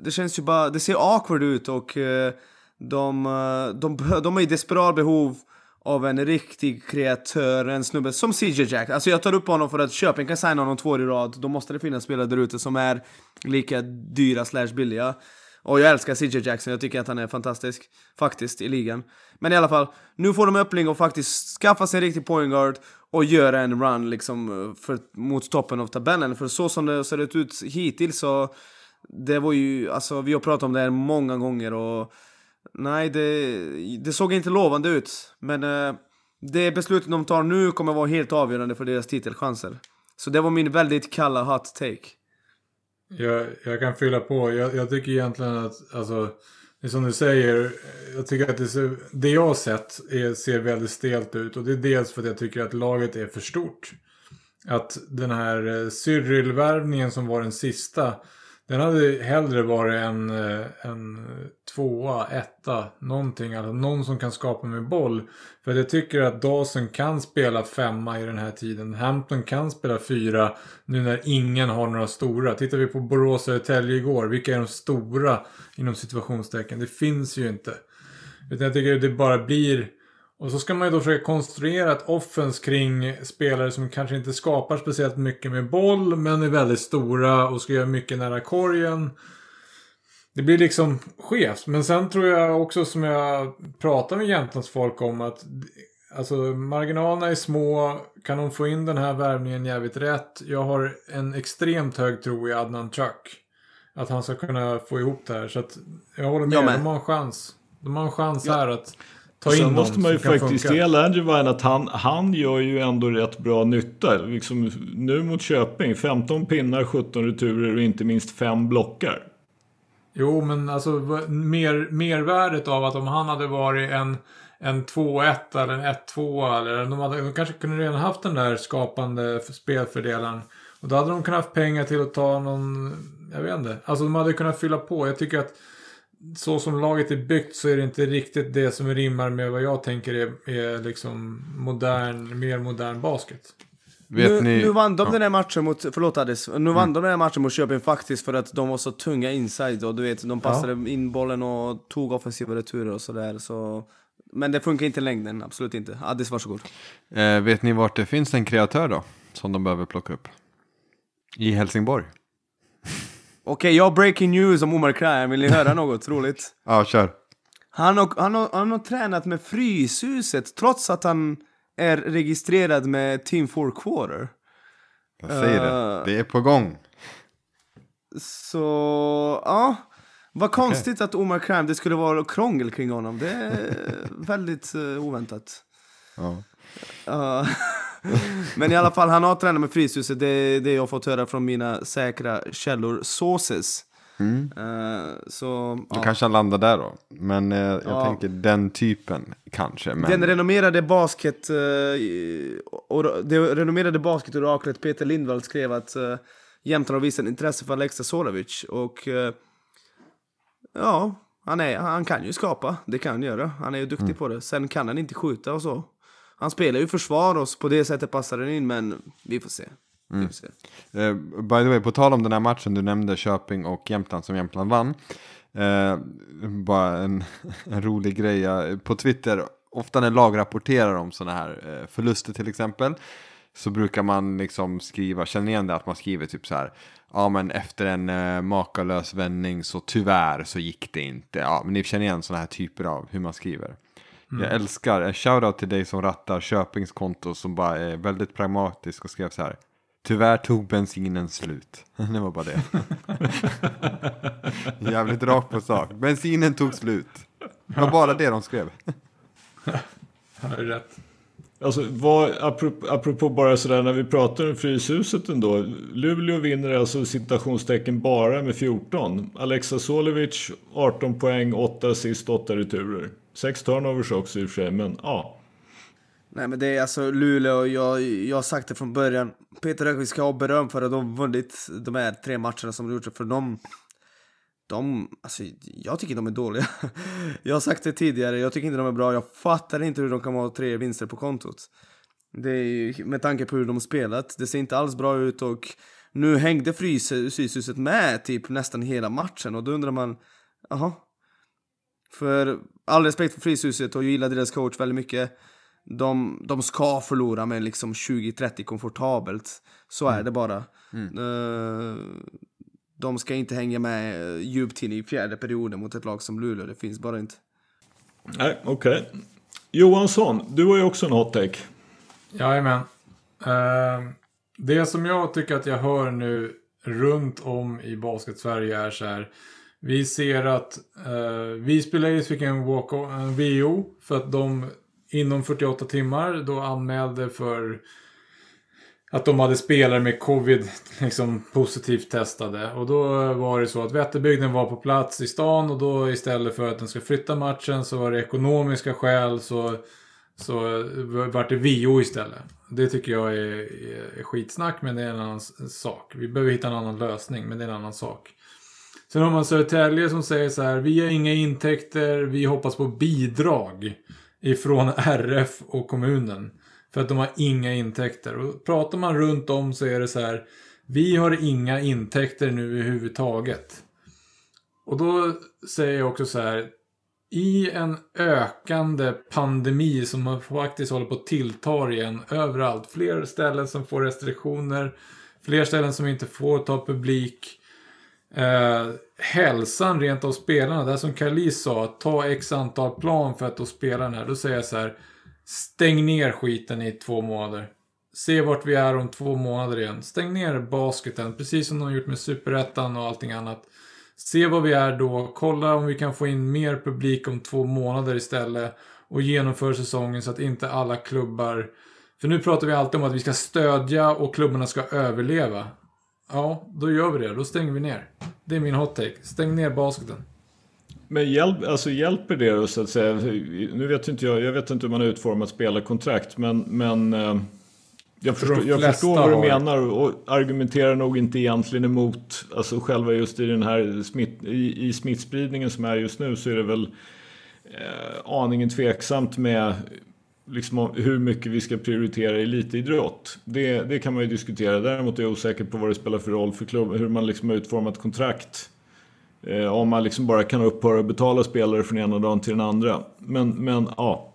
Det känns ju bara... Det ser awkward ut och eh, de, eh, de, de är i desperat behov av en riktig kreatör, en snubbe som CJ Jack. Alltså jag tar upp honom för att Köping kan signa honom två år i rad. Då måste det finnas spelare där ute som är lika dyra slash billiga. Och jag älskar CJ Jackson, jag tycker att han är fantastisk. Faktiskt, i ligan. Men i alla fall, nu får de öppning och faktiskt skaffa sig en riktig point guard och göra en run liksom för, mot toppen av tabellen. För så som det ser ut hittills så... Det var ju, alltså vi har pratat om det här många gånger och... Nej, det, det såg inte lovande ut. Men eh, det beslutet de tar nu kommer vara helt avgörande för deras titelchanser. Så det var min väldigt kalla hot take. Jag, jag kan fylla på. Jag, jag tycker egentligen att, alltså, det som du säger, jag tycker att det, ser, det jag har sett är, ser väldigt stelt ut. Och det är dels för att jag tycker att laget är för stort. Att den här eh, Cyril-värvningen som var den sista, den hade hellre varit en, eh, en tvåa, etta, någonting. Alltså någon som kan skapa med boll. För jag tycker att Dawson kan spela femma i den här tiden. Hampton kan spela fyra nu när ingen har några stora. Tittar vi på Borås och Södertälje igår, vilka är de stora inom situationstecken? Det finns ju inte. Utan jag tycker att det bara blir... Och så ska man ju då försöka konstruera ett offens kring spelare som kanske inte skapar speciellt mycket med boll, men är väldigt stora och ska göra mycket nära korgen. Det blir liksom skevt. Men sen tror jag också som jag pratar med Jämtlands folk om att alltså, marginalerna är små. Kan de få in den här värvningen jävligt rätt? Jag har en extremt hög tro i Adnan Chuck. Att han ska kunna få ihop det här. Så att jag håller med. Jag med. De har en chans. De har en chans Ja. här att ta Sen måste man ju faktiskt ge Landrevine att han, han gör ju ändå rätt bra nytta. Liksom, nu mot Köping, 15 pinnar, 17 returer och inte minst 5 blockar. Jo, men alltså mer, mervärdet av att om han hade varit en, en 2-1 eller en 1-2 eller de, hade, de kanske kunde redan haft den där skapande spelfördelaren. Och då hade de kunnat haft pengar till att ta någon, jag vet inte. Alltså de hade kunnat fylla på. Jag tycker att så som laget är byggt så är det inte riktigt det som rimmar med vad jag tänker är, är liksom modern, mer modern basket. Vet nu, ni... nu vann de Ja. Mm. den här matchen mot, förlåt Addis, nu vann de den här matchen mot Köping faktiskt för att de var så tunga inside och du vet, de passade in bollen och tog offensiva returer och sådär så... Men det funkar inte i längden, absolut inte. Addis, varsågod. Eh, vet ni vart det finns en kreatör då? Som de behöver plocka upp? I Helsingborg. Okej, jag har breaking news om Omar Krajam, vill ni höra något roligt? Ja, kör. Han har, han, har, han har tränat med Fryshuset trots att han är registrerad med Team 4 Quarter. Jag säger Eh. det. Det är på gång. Så, ja. Vad konstigt att Omar Krajam, det skulle vara krångel kring honom. Det är väldigt uh, oväntat. Ja. Ja. Men i alla fall, han har tränat med Fryshuset. Det är det jag har fått höra från mina säkra källor, sources. Mm. Eh, så, Då ja. kanske han landar där då. Men eh, jag Ja. tänker den typen kanske. Men... Den renommerade basket eh, i- och det renommerade basketoraklet Peter Lindvall skrev att uh, Jämtland har visat intresse för Aleksa Sorovic och eh, ja, han, är, han kan ju skapa, det kan han göra. Han är ju duktig på det. Sen kan han inte skjuta och så. Han spelar ju försvar och på det sättet passar den in, men vi får se. Mm. Uh, by the way, på tal om den här matchen du nämnde, Köping och Jämtland som Jämtland vann. Uh, bara en, en, rolig grej, på Twitter, ofta när lag rapporterar om sådana här uh, förluster till exempel, så brukar man liksom skriva, känner igen det att man skriver typ så här, ja men efter en uh, makalös vändning så tyvärr så gick det inte. Ja, men ni känner igen sådana här typer av hur man skriver. Mm. Jag älskar, en shoutout till dig som rattar Köpings konto som bara är väldigt pragmatisk och skrev så här. Tyvärr tog bensinen slut. det var bara det. Jävligt rakt på sak. Bensinen tog slut. Det var bara det de skrev. Har du rätt. Alltså, vad, apropå, apropå bara sådär när vi pratar om Fryshuset ändå. Luleå vinner alltså citationstecken bara med 14. Alexa Solovic 18 poäng, 8 assist, 8 returer. Sex turnovers också i och för sig, men ja. Nej men det är alltså Luleå, jag, jag har sagt det från början. Peter Rönnqvist ska ha beröm för att de vunnit de här tre matcherna som de gjort. För de, de, alltså jag tycker de är dåliga. jag har sagt det tidigare, jag tycker inte de är bra. Jag fattar inte hur de kan ha tre vinster på kontot. Det är med tanke på hur de har spelat. Det ser inte alls bra ut och nu hängde Fryshuset med typ nästan hela matchen och då undrar man, jaha. För all respekt för Fryshuset och jag gillar deras coach väldigt mycket de, de ska förlora med liksom 20-30 komfortabelt. Så mm. är det bara. Mm. Uh, de ska inte hänga med djupt in i fjärde perioden mot ett lag som Luleå. Det finns bara inte. Nej, okej. Okay. Johansson, du har ju också en hot take. Jajamän. Uh, det som jag tycker att jag hör nu runt om i basket-Sverige är så här. Vi ser att eh, Visby Ladies fick en walk eh, VO för att de inom 48 timmar då anmälde för att de hade spelare med covid liksom positivt testade. Och då eh, var det så att Vätterbygden var på plats i stan och då istället för att den ska flytta matchen så var det ekonomiska skäl så, så eh, vart det VO istället. Det tycker jag är, är, är skitsnack men det är en annan sak. Vi behöver hitta en annan lösning men det är en annan sak. Sen har man Södertälje som säger så här, vi har inga intäkter, vi hoppas på bidrag ifrån RF och kommunen. För att de har inga intäkter. Och pratar man runt om så är det så här. Vi har inga intäkter nu överhuvudtaget. Och då säger jag också så här. I en ökande pandemi som faktiskt håller på att tillta igen överallt. Fler ställen som får restriktioner. Fler ställen som inte får ta publik. Eh, hälsan rent av spelarna. Det här som Kalis sa, ta x antal plan för att då spela den här. Då säger jag så här. Stäng ner skiten i två månader. Se vart vi är om två månader igen. Stäng ner basketen, precis som de har gjort med superettan och allting annat. Se vad vi är då, kolla om vi kan få in mer publik om två månader istället. Och genomför säsongen så att inte alla klubbar... För nu pratar vi alltid om att vi ska stödja och klubbarna ska överleva. Ja, då gör vi det. Då stänger vi ner. Det är min hot take. Stäng ner basketen. Men hjälp, alltså hjälper det så att säga? Nu vet inte jag, jag vet inte hur man har utformat spelarkontrakt men, men eh, jag, förstår, jag förstår vad du menar och argumenterar nog inte egentligen emot, alltså själva just i den här smitt, i, i smittspridningen som är just nu så är det väl eh, aningen tveksamt med liksom, hur mycket vi ska prioritera elitidrott. Det, det kan man ju diskutera. Däremot är jag osäker på vad det spelar för roll för klubben, hur man liksom har utformat kontrakt. Eh, om man liksom bara kan upphöra att betala spelare från ena dagen till den andra. Men, men ja.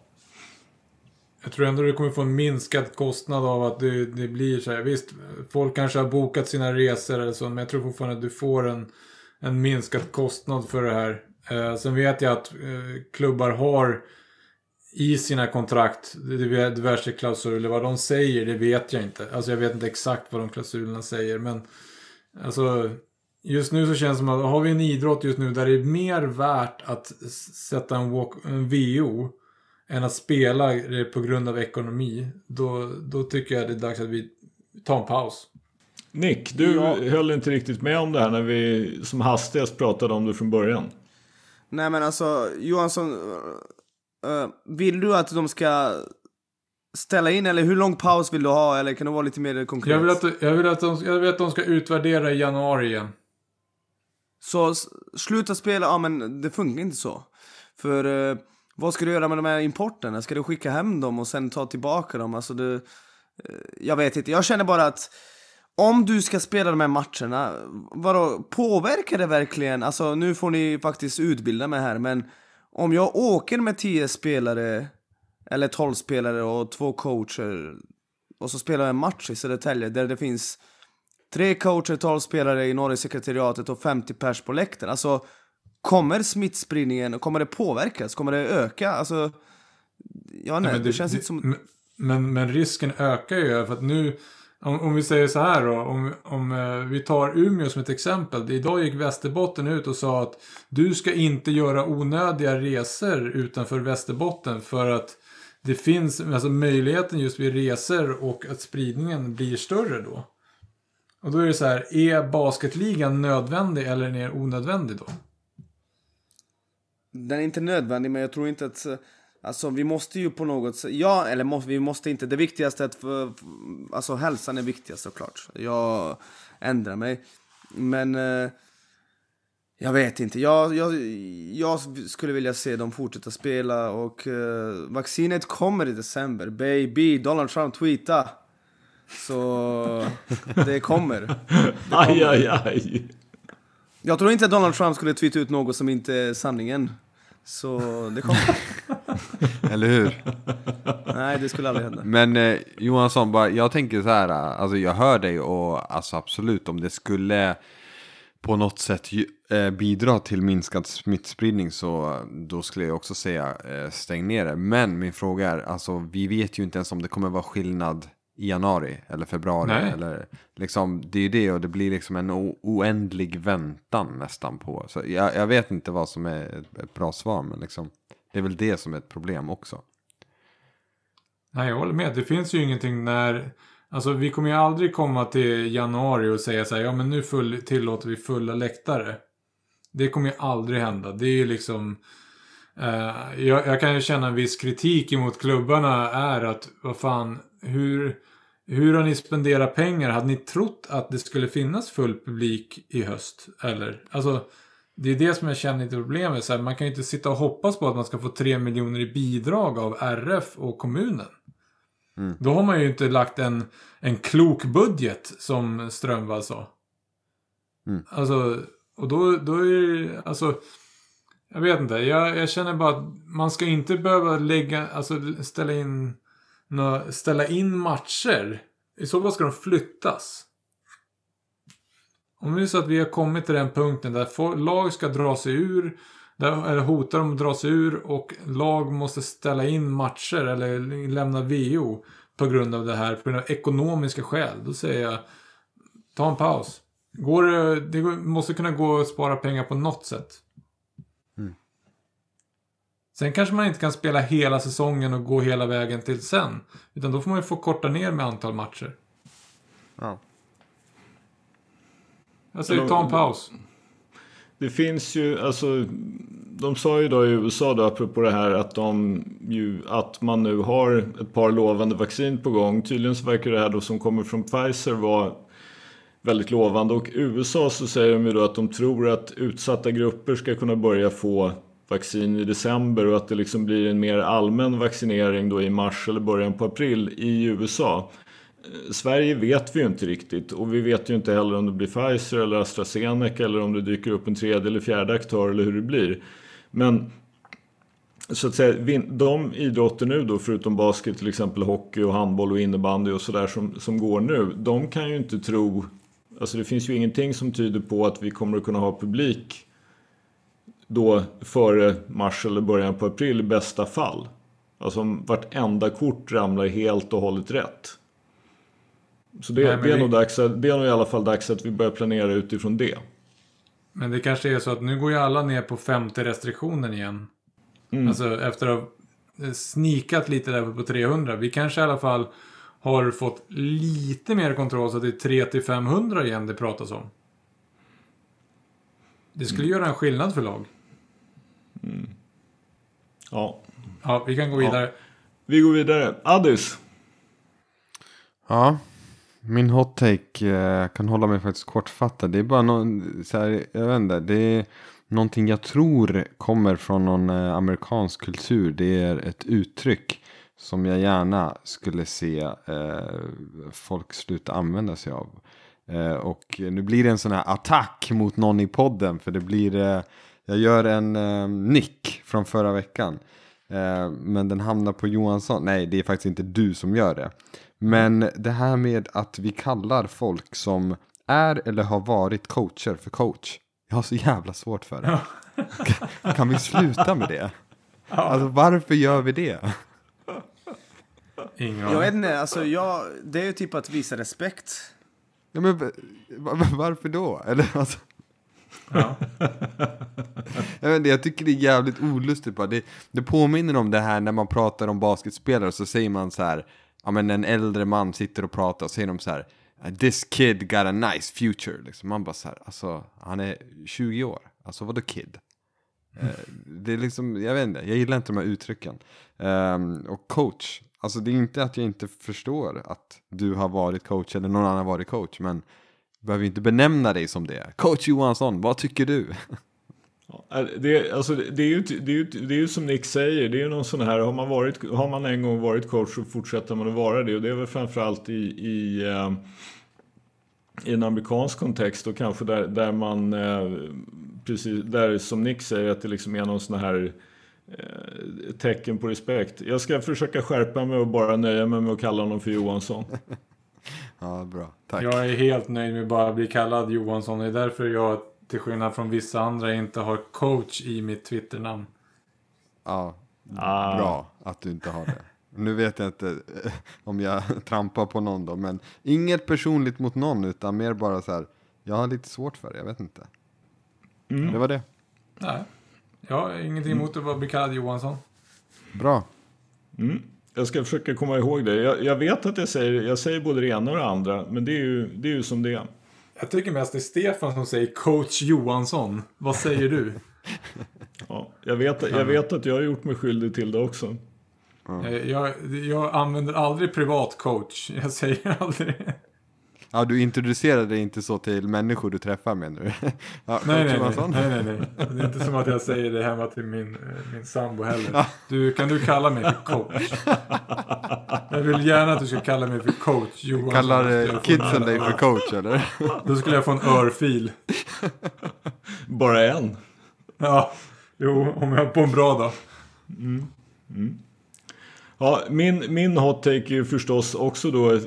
Jag tror ändå du kommer få en minskad kostnad av att det, det blir så här. Visst, folk kanske har bokat sina resor eller så, men jag tror fortfarande att du får en, en minskad kostnad för det här. Eh, sen vet jag att eh, klubbar har i sina kontrakt, diverse klausuler. Vad de säger, det vet jag inte. Alltså jag vet inte exakt vad de klausulerna säger. Men alltså, just nu så känns det som att har vi en idrott just nu där det är mer värt att sätta en, walk, en VO än att spela det på grund av ekonomi. Då, då tycker jag det är dags att vi tar en paus. Nick, du ja. höll inte riktigt med om det här när vi som hastigast pratade om det från början. Nej men alltså, Johansson Uh, vill du att de ska ställa in eller hur lång paus vill du ha eller kan du vara lite mer konkret? Jag vill att, jag vill att, de, jag vill att de ska utvärdera i januari igen. Så sluta spela, ja men det funkar inte så. För uh, vad ska du göra med de här importerna? Ska du skicka hem dem och sen ta tillbaka dem? Alltså det, uh, jag vet inte, jag känner bara att om du ska spela de här matcherna, vadå, påverkar det verkligen? Alltså nu får ni faktiskt utbilda mig här, men om jag åker med 10 spelare, eller 12 spelare och två coacher, och så spelar jag en match i Södertälje där det finns tre coacher, 12 spelare i norra sekretariatet och 50 pers på läktaren. Alltså, kommer smittspridningen, kommer det påverkas? Kommer det öka? Alltså, ja nej, men det, känns inte som... Men, men risken ökar ju för att nu, om, om vi säger så här då, om, om eh, vi tar Umeå som ett exempel. Idag gick Västerbotten ut och sa att du ska inte göra onödiga resor utanför Västerbotten för att det finns alltså möjligheten just vid resor och att spridningen blir större då. Och då är det så här, är basketligan nödvändig eller är den onödvändig då? Den är inte nödvändig, men jag tror inte att... Eh, Alltså vi måste ju på något sätt... Ja, eller må, vi måste inte. Det viktigaste är att... För, alltså hälsan är viktigast såklart. Jag ändrar mig. Men... Eh, jag vet inte. Jag, jag, jag skulle vilja se dem fortsätta spela och eh, vaccinet kommer i december. Baby, Donald Trump tweeta. Så det kommer. Aj, aj, aj. Jag tror inte att Donald Trump skulle tweeta ut något som inte är sanningen. Så det kommer. Eller hur? Nej, det skulle aldrig hända. Men eh, Johansson, bara, jag tänker så här, alltså jag hör dig och alltså absolut om det skulle på något sätt eh, bidra till minskad smittspridning så då skulle jag också säga eh, stäng ner det. Men min fråga är, alltså vi vet ju inte ens om det kommer vara skillnad i januari eller februari. Nej. Eller, liksom, det är ju det och det blir liksom en oändlig väntan nästan på. Så jag, jag vet inte vad som är ett, ett bra svar men liksom, det är väl det som är ett problem också. Nej, jag håller med. Det finns ju ingenting när... Alltså vi kommer ju aldrig komma till januari och säga så här, ja men nu full, tillåter vi fulla läktare. Det kommer ju aldrig hända. Det är ju liksom... Eh, jag, jag kan ju känna en viss kritik emot klubbarna är att, vad fan, hur, hur har ni spenderat pengar? Hade ni trott att det skulle finnas full publik i höst? Eller? Alltså, det är det som jag känner lite problemet. Så här, man kan ju inte sitta och hoppas på att man ska få 3 miljoner i bidrag av RF och kommunen. Då har man ju inte lagt en, en klok budget som Strömvall sa. Mm. Alltså, och då, då är det, alltså, jag vet inte, jag, jag känner bara att man ska inte behöva lägga, alltså ställa in, några ställa in matcher. I så fall ska de flyttas. Om det är så att vi har kommit till den punkten där lag ska dra sig ur, där, eller hotar de att dra sig ur och lag måste ställa in matcher eller lämna VO på grund av det här, på grund av ekonomiska skäl. Då säger jag, ta en paus. Går det, det måste kunna gå att spara pengar på något sätt. Sen kanske man inte kan spela hela säsongen och gå hela vägen till sen. Utan då får man ju få korta ner med antal matcher. Ja. Jag säger ta en paus. Det finns ju, alltså, de sa ju då i USA då, apropå det här att, de ju, att man nu har ett par lovande vaccin på gång. Tydligen så verkar det här då som kommer från Pfizer vara väldigt lovande. Och i USA så säger de ju då att de tror att utsatta grupper ska kunna börja få vaccin i december och att det liksom blir en mer allmän vaccinering då i mars eller början på april i USA. Eh, Sverige vet vi ju inte riktigt och vi vet ju inte heller om det blir Pfizer eller AstraZeneca eller om det dyker upp en tredje eller fjärde aktör eller hur det blir. Men så att säga, de idrotter nu då, förutom basket, till exempel hockey och handboll och innebandy och sådär som, som går nu, de kan ju inte tro, alltså det finns ju ingenting som tyder på att vi kommer att kunna ha publik då före mars eller början på april i bästa fall. Alltså om vartenda kort ramlar helt och hållet rätt. Så det, Nej, det, är vi- nog dags, det är nog i alla fall dags att vi börjar planera utifrån det. Men det kanske är så att nu går ju alla ner på femte restriktionen igen. Mm. Alltså efter att ha snikat lite där på 300. Vi kanske i alla fall har fått lite mer kontroll så att det är 3 till 500 igen det pratas om. Det skulle Mm. göra en skillnad för lag. Ja, Ja, vi kan gå vidare. vi går vidare. Addis. Ja, min hot take eh, kan hålla mig faktiskt kortfattad. Det är bara någon, så här, jag vet inte, det är någonting jag tror kommer från någon eh, amerikansk kultur. Det är ett uttryck som jag gärna skulle se eh, folk sluta använda sig av. Eh, och nu blir det en sån här attack mot någon i podden. För det blir, eh, jag gör en eh, nick från förra veckan. Eh, men den hamnar på Johansson. Nej, det är faktiskt inte du som gör det. Men det här med att vi kallar folk som är eller har varit coacher för coach. Jag har så jävla svårt för det. Kan, kan vi sluta med det? Alltså varför gör vi det? Ingen Jag vet inte, alltså jag, det är ju typ att visa respekt. Ja, men, va- va- varför då? Eller, alltså, Ja. jag, inte, jag tycker det är jävligt olustigt. Bara. Det, det påminner om det här när man pratar om basketspelare så säger man så här. Ja men en äldre man sitter och pratar och säger de så här. This kid got a nice future. Liksom. Man bara så här, alltså han är 20 år. Alltså vadå kid? Eh, det är liksom, jag vet inte, jag gillar inte de här uttrycken. Um, och coach, alltså det är inte att jag inte förstår att du har varit coach eller någon annan har varit coach. Men behöver inte benämna dig som det. Coach Johansson, vad tycker du? Ja, Det, alltså, det, är ju, det, är ju, det är ju som Nick säger, det är ju någon sån här, har man, varit, har man en gång varit coach så fortsätter man att vara det. Och det är väl framförallt i, i, eh, i en amerikansk kontext och kanske där, där man, eh, precis, där som Nick säger, att det liksom är någon sån här eh, tecken på respekt. Jag ska försöka skärpa mig och bara nöja mig med att kalla honom för Johansson. Ja, bra. Tack. Jag är helt nöjd med att bara bli kallad Johansson. Det är därför jag, till skillnad från vissa andra, inte har coach i mitt Twitternamn. Ja, Ah. bra att du inte har det. Nu vet jag inte eh, om jag trampar på någon då, men inget personligt mot någon, utan mer bara så här, jag har lite svårt för det, jag vet inte. Det var det. Nej. Jag har ingenting emot att bara bli kallad Johansson. Bra. Mm. Jag ska försöka komma ihåg det. Jag, jag vet att jag säger, jag säger både det ena och det andra, men det är ju, det är ju som det är. Jag tycker mest det är Stefan som säger coach Johansson. Vad säger du? Ja, jag, vet, jag vet att jag har gjort mig skyldig till det också. Eh, Jag, jag använder aldrig privat coach. Jag säger aldrig Ja, du introducerar dig inte så till människor du träffar menar du? Ja, Nej, nej, nej, nej, nej, nej. Det är inte som att jag säger det hemma till min, eh, min sambo heller. Du, kan du kalla mig för coach? Jag vill gärna att du ska kalla mig för coach Johansson. Kallar eh, kidsen en- dig för coach eller? Då skulle jag få en örfil. Bara en. Ja, jo, om jag är på en bra dag. Ja, min, min hot take är ju förstås också då,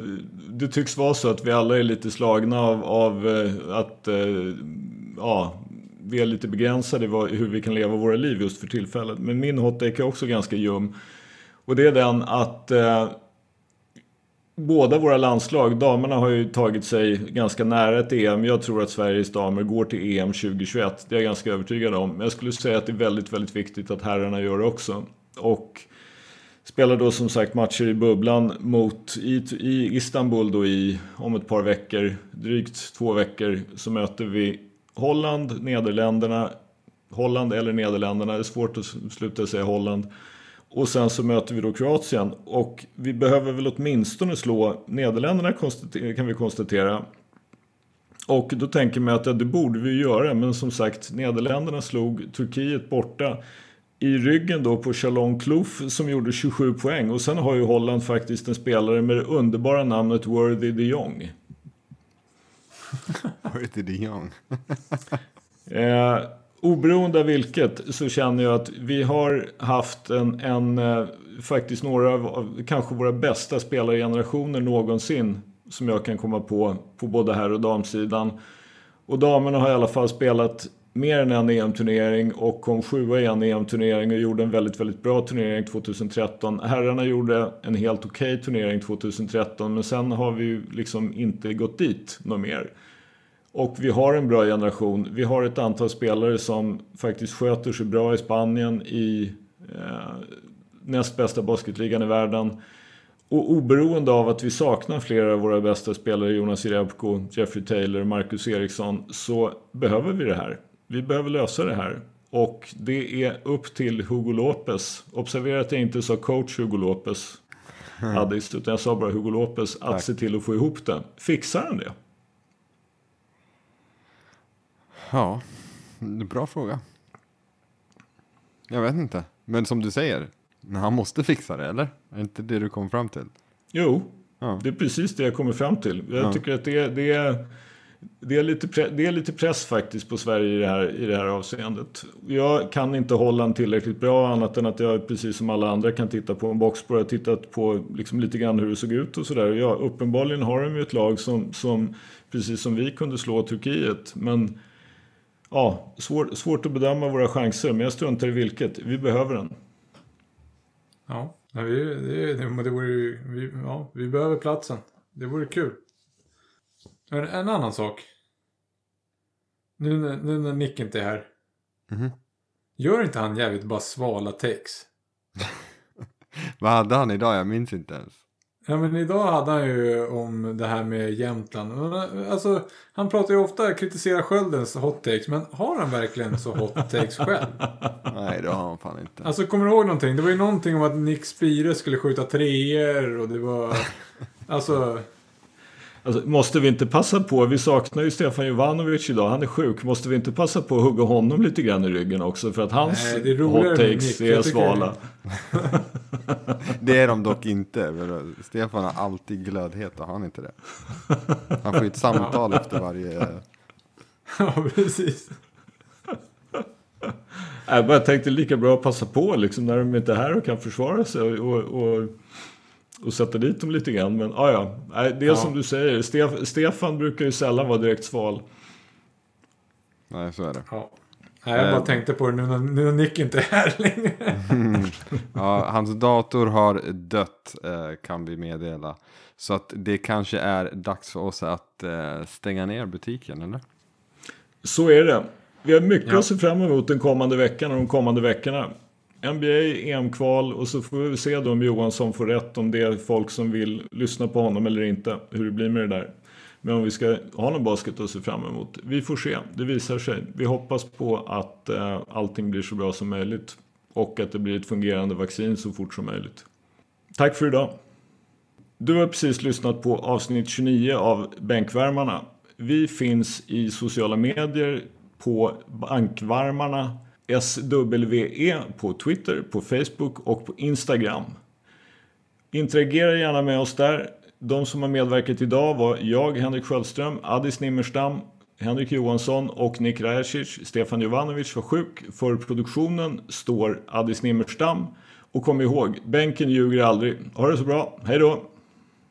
det tycks vara så att vi alla är lite slagna av, av eh, att eh, ja, vi är lite begränsade i hur vi kan leva våra liv just för tillfället. Men min hot take är också ganska ljum. Och det är den att eh, båda våra landslag, damerna har ju tagit sig ganska nära ett EM. Jag tror att Sveriges damer går till EM 2021. Det är jag ganska övertygad om. Men jag skulle säga att det är väldigt, väldigt viktigt att herrarna gör det också. Och spelar då som sagt matcher i bubblan mot i, i Istanbul då i om ett par veckor, drygt två veckor, så möter vi Holland, Nederländerna, Holland eller Nederländerna, det är svårt att sluta säga Holland. Och sen så möter vi då Kroatien och vi behöver väl åtminstone slå Nederländerna kan vi konstatera. Och då tänker man att ja, det borde vi göra, men som sagt Nederländerna slog Turkiet borta i ryggen då på Chalon Kloof som gjorde 27 poäng. Och sen har ju Holland faktiskt en spelare med det underbara namnet Worthy de Jong. Worthy de Jong. Eh, oberoende av vilket så känner jag att vi har haft en, en eh, faktiskt några av kanske våra bästa spelargenerationer någonsin som jag kan komma på på både här och damsidan. Och damerna har i alla fall spelat mer än en EM-turnering och kom sjua i en EM-turnering och gjorde en väldigt, väldigt bra turnering 2013. Herrarna gjorde en helt okej turnering 2013 men sen har vi ju liksom inte gått dit något mer. Och vi har en bra generation. Vi har ett antal spelare som faktiskt sköter sig bra i Spanien i eh, näst bästa basketligan i världen. Och oberoende av att vi saknar flera av våra bästa spelare, Jonas Jerebko, Jeffrey Taylor, Marcus Eriksson, så behöver vi det här. Vi behöver lösa det här. Och det är upp till Hugo Lopez. Observera att jag inte sa coach Hugo Lopez, Addis, utan jag sa bara Hugo Lopez, att Tack. se till att få ihop det. Fixar han det? Ja, bra fråga. Jag vet inte. Men som du säger, han måste fixa det, eller? Är inte det du kom fram till? Jo, Ja. det är precis det jag kommer fram till. Jag Ja. tycker att det, det är det, är lite pre- det är lite press faktiskt på Sverige i det, här, i det här avseendet. Jag kan inte Holland tillräckligt bra annat än att jag precis som alla andra kan titta på en boxspår. Jag har tittat på liksom lite grann hur det såg ut och sådär. Ja, uppenbarligen har de ju ett lag som, som precis som vi kunde slå Turkiet. Men ja, svår, svårt att bedöma våra chanser. Men jag struntar i vilket. Vi behöver den. Ja, vi, det, det, det vore vi, ja, vi behöver platsen. Det vore kul. Men en annan sak. Nu, när- nu när Nick inte är här. Mhm. Gör inte han jävligt bara svala takes? Vad hade han idag? Jag minns inte ens. Ja men idag hade han ju om det här med Jämtland. Men, Alltså, han pratar ju ofta, kritiserar Sköldens hot takes. Men har han verkligen så hot takes själv? Nej, det har han fan inte. Alltså kommer du ihåg någonting? Det var ju någonting om att Nick Spire skulle skjuta treor och det var... Alltså... Alltså, måste vi inte passa på, vi saknar ju Stefan Jovanovic idag, han är sjuk. Måste vi inte passa på att hugga honom lite grann i ryggen också? För att hans Nej, det är hot takes Nick. är svala. Det är de dock inte. Stefan har alltid glödhet och har han inte det. Han får ju ett samtal efter varje... Ja, precis. Jag bara tänkte lika bra att passa på liksom, när de inte är här och kan försvara sig och, och, och, sätta dit dem lite grann. Men ah, ja, det är Ja. som du säger, Stef, Stefan brukar ju sällan vara direkt sval. Nej, så är det. Ja. Nej, jag bara Eh. tänkte på det nu när, nu när Nick inte är här längre. Ja, hans dator har dött eh, kan vi meddela. Så att det kanske är dags för oss att eh, stänga ner butiken, eller? Så är det. Vi har mycket Ja. att se fram emot den kommande veckan och de kommande veckorna. NBA, EM-kval och så får vi se då om Johansson får rätt om det är folk som vill lyssna på honom eller inte. Hur det blir med det där. Men om vi ska ha någon basket att se fram emot. Vi får se, det visar sig. Vi hoppas på att eh, allting blir så bra som möjligt. Och att det blir ett fungerande vaccin så fort som möjligt. Tack för idag. Du har precis lyssnat på avsnitt 29 av Bänkvärmarna. Vi finns i sociala medier på Bankvärmarna SWE på Twitter, på Facebook och på Instagram. Interagera gärna med oss där. De som har medverkat idag var jag, Henrik Sköldström, Addis Nimmerstam, Henrik Johansson och Nick Rajacic. Stefan Jovanovic var sjuk. För produktionen står Addis Nimmerstam. Och kom ihåg, bänken ljuger aldrig. Ha det så bra. Hej då!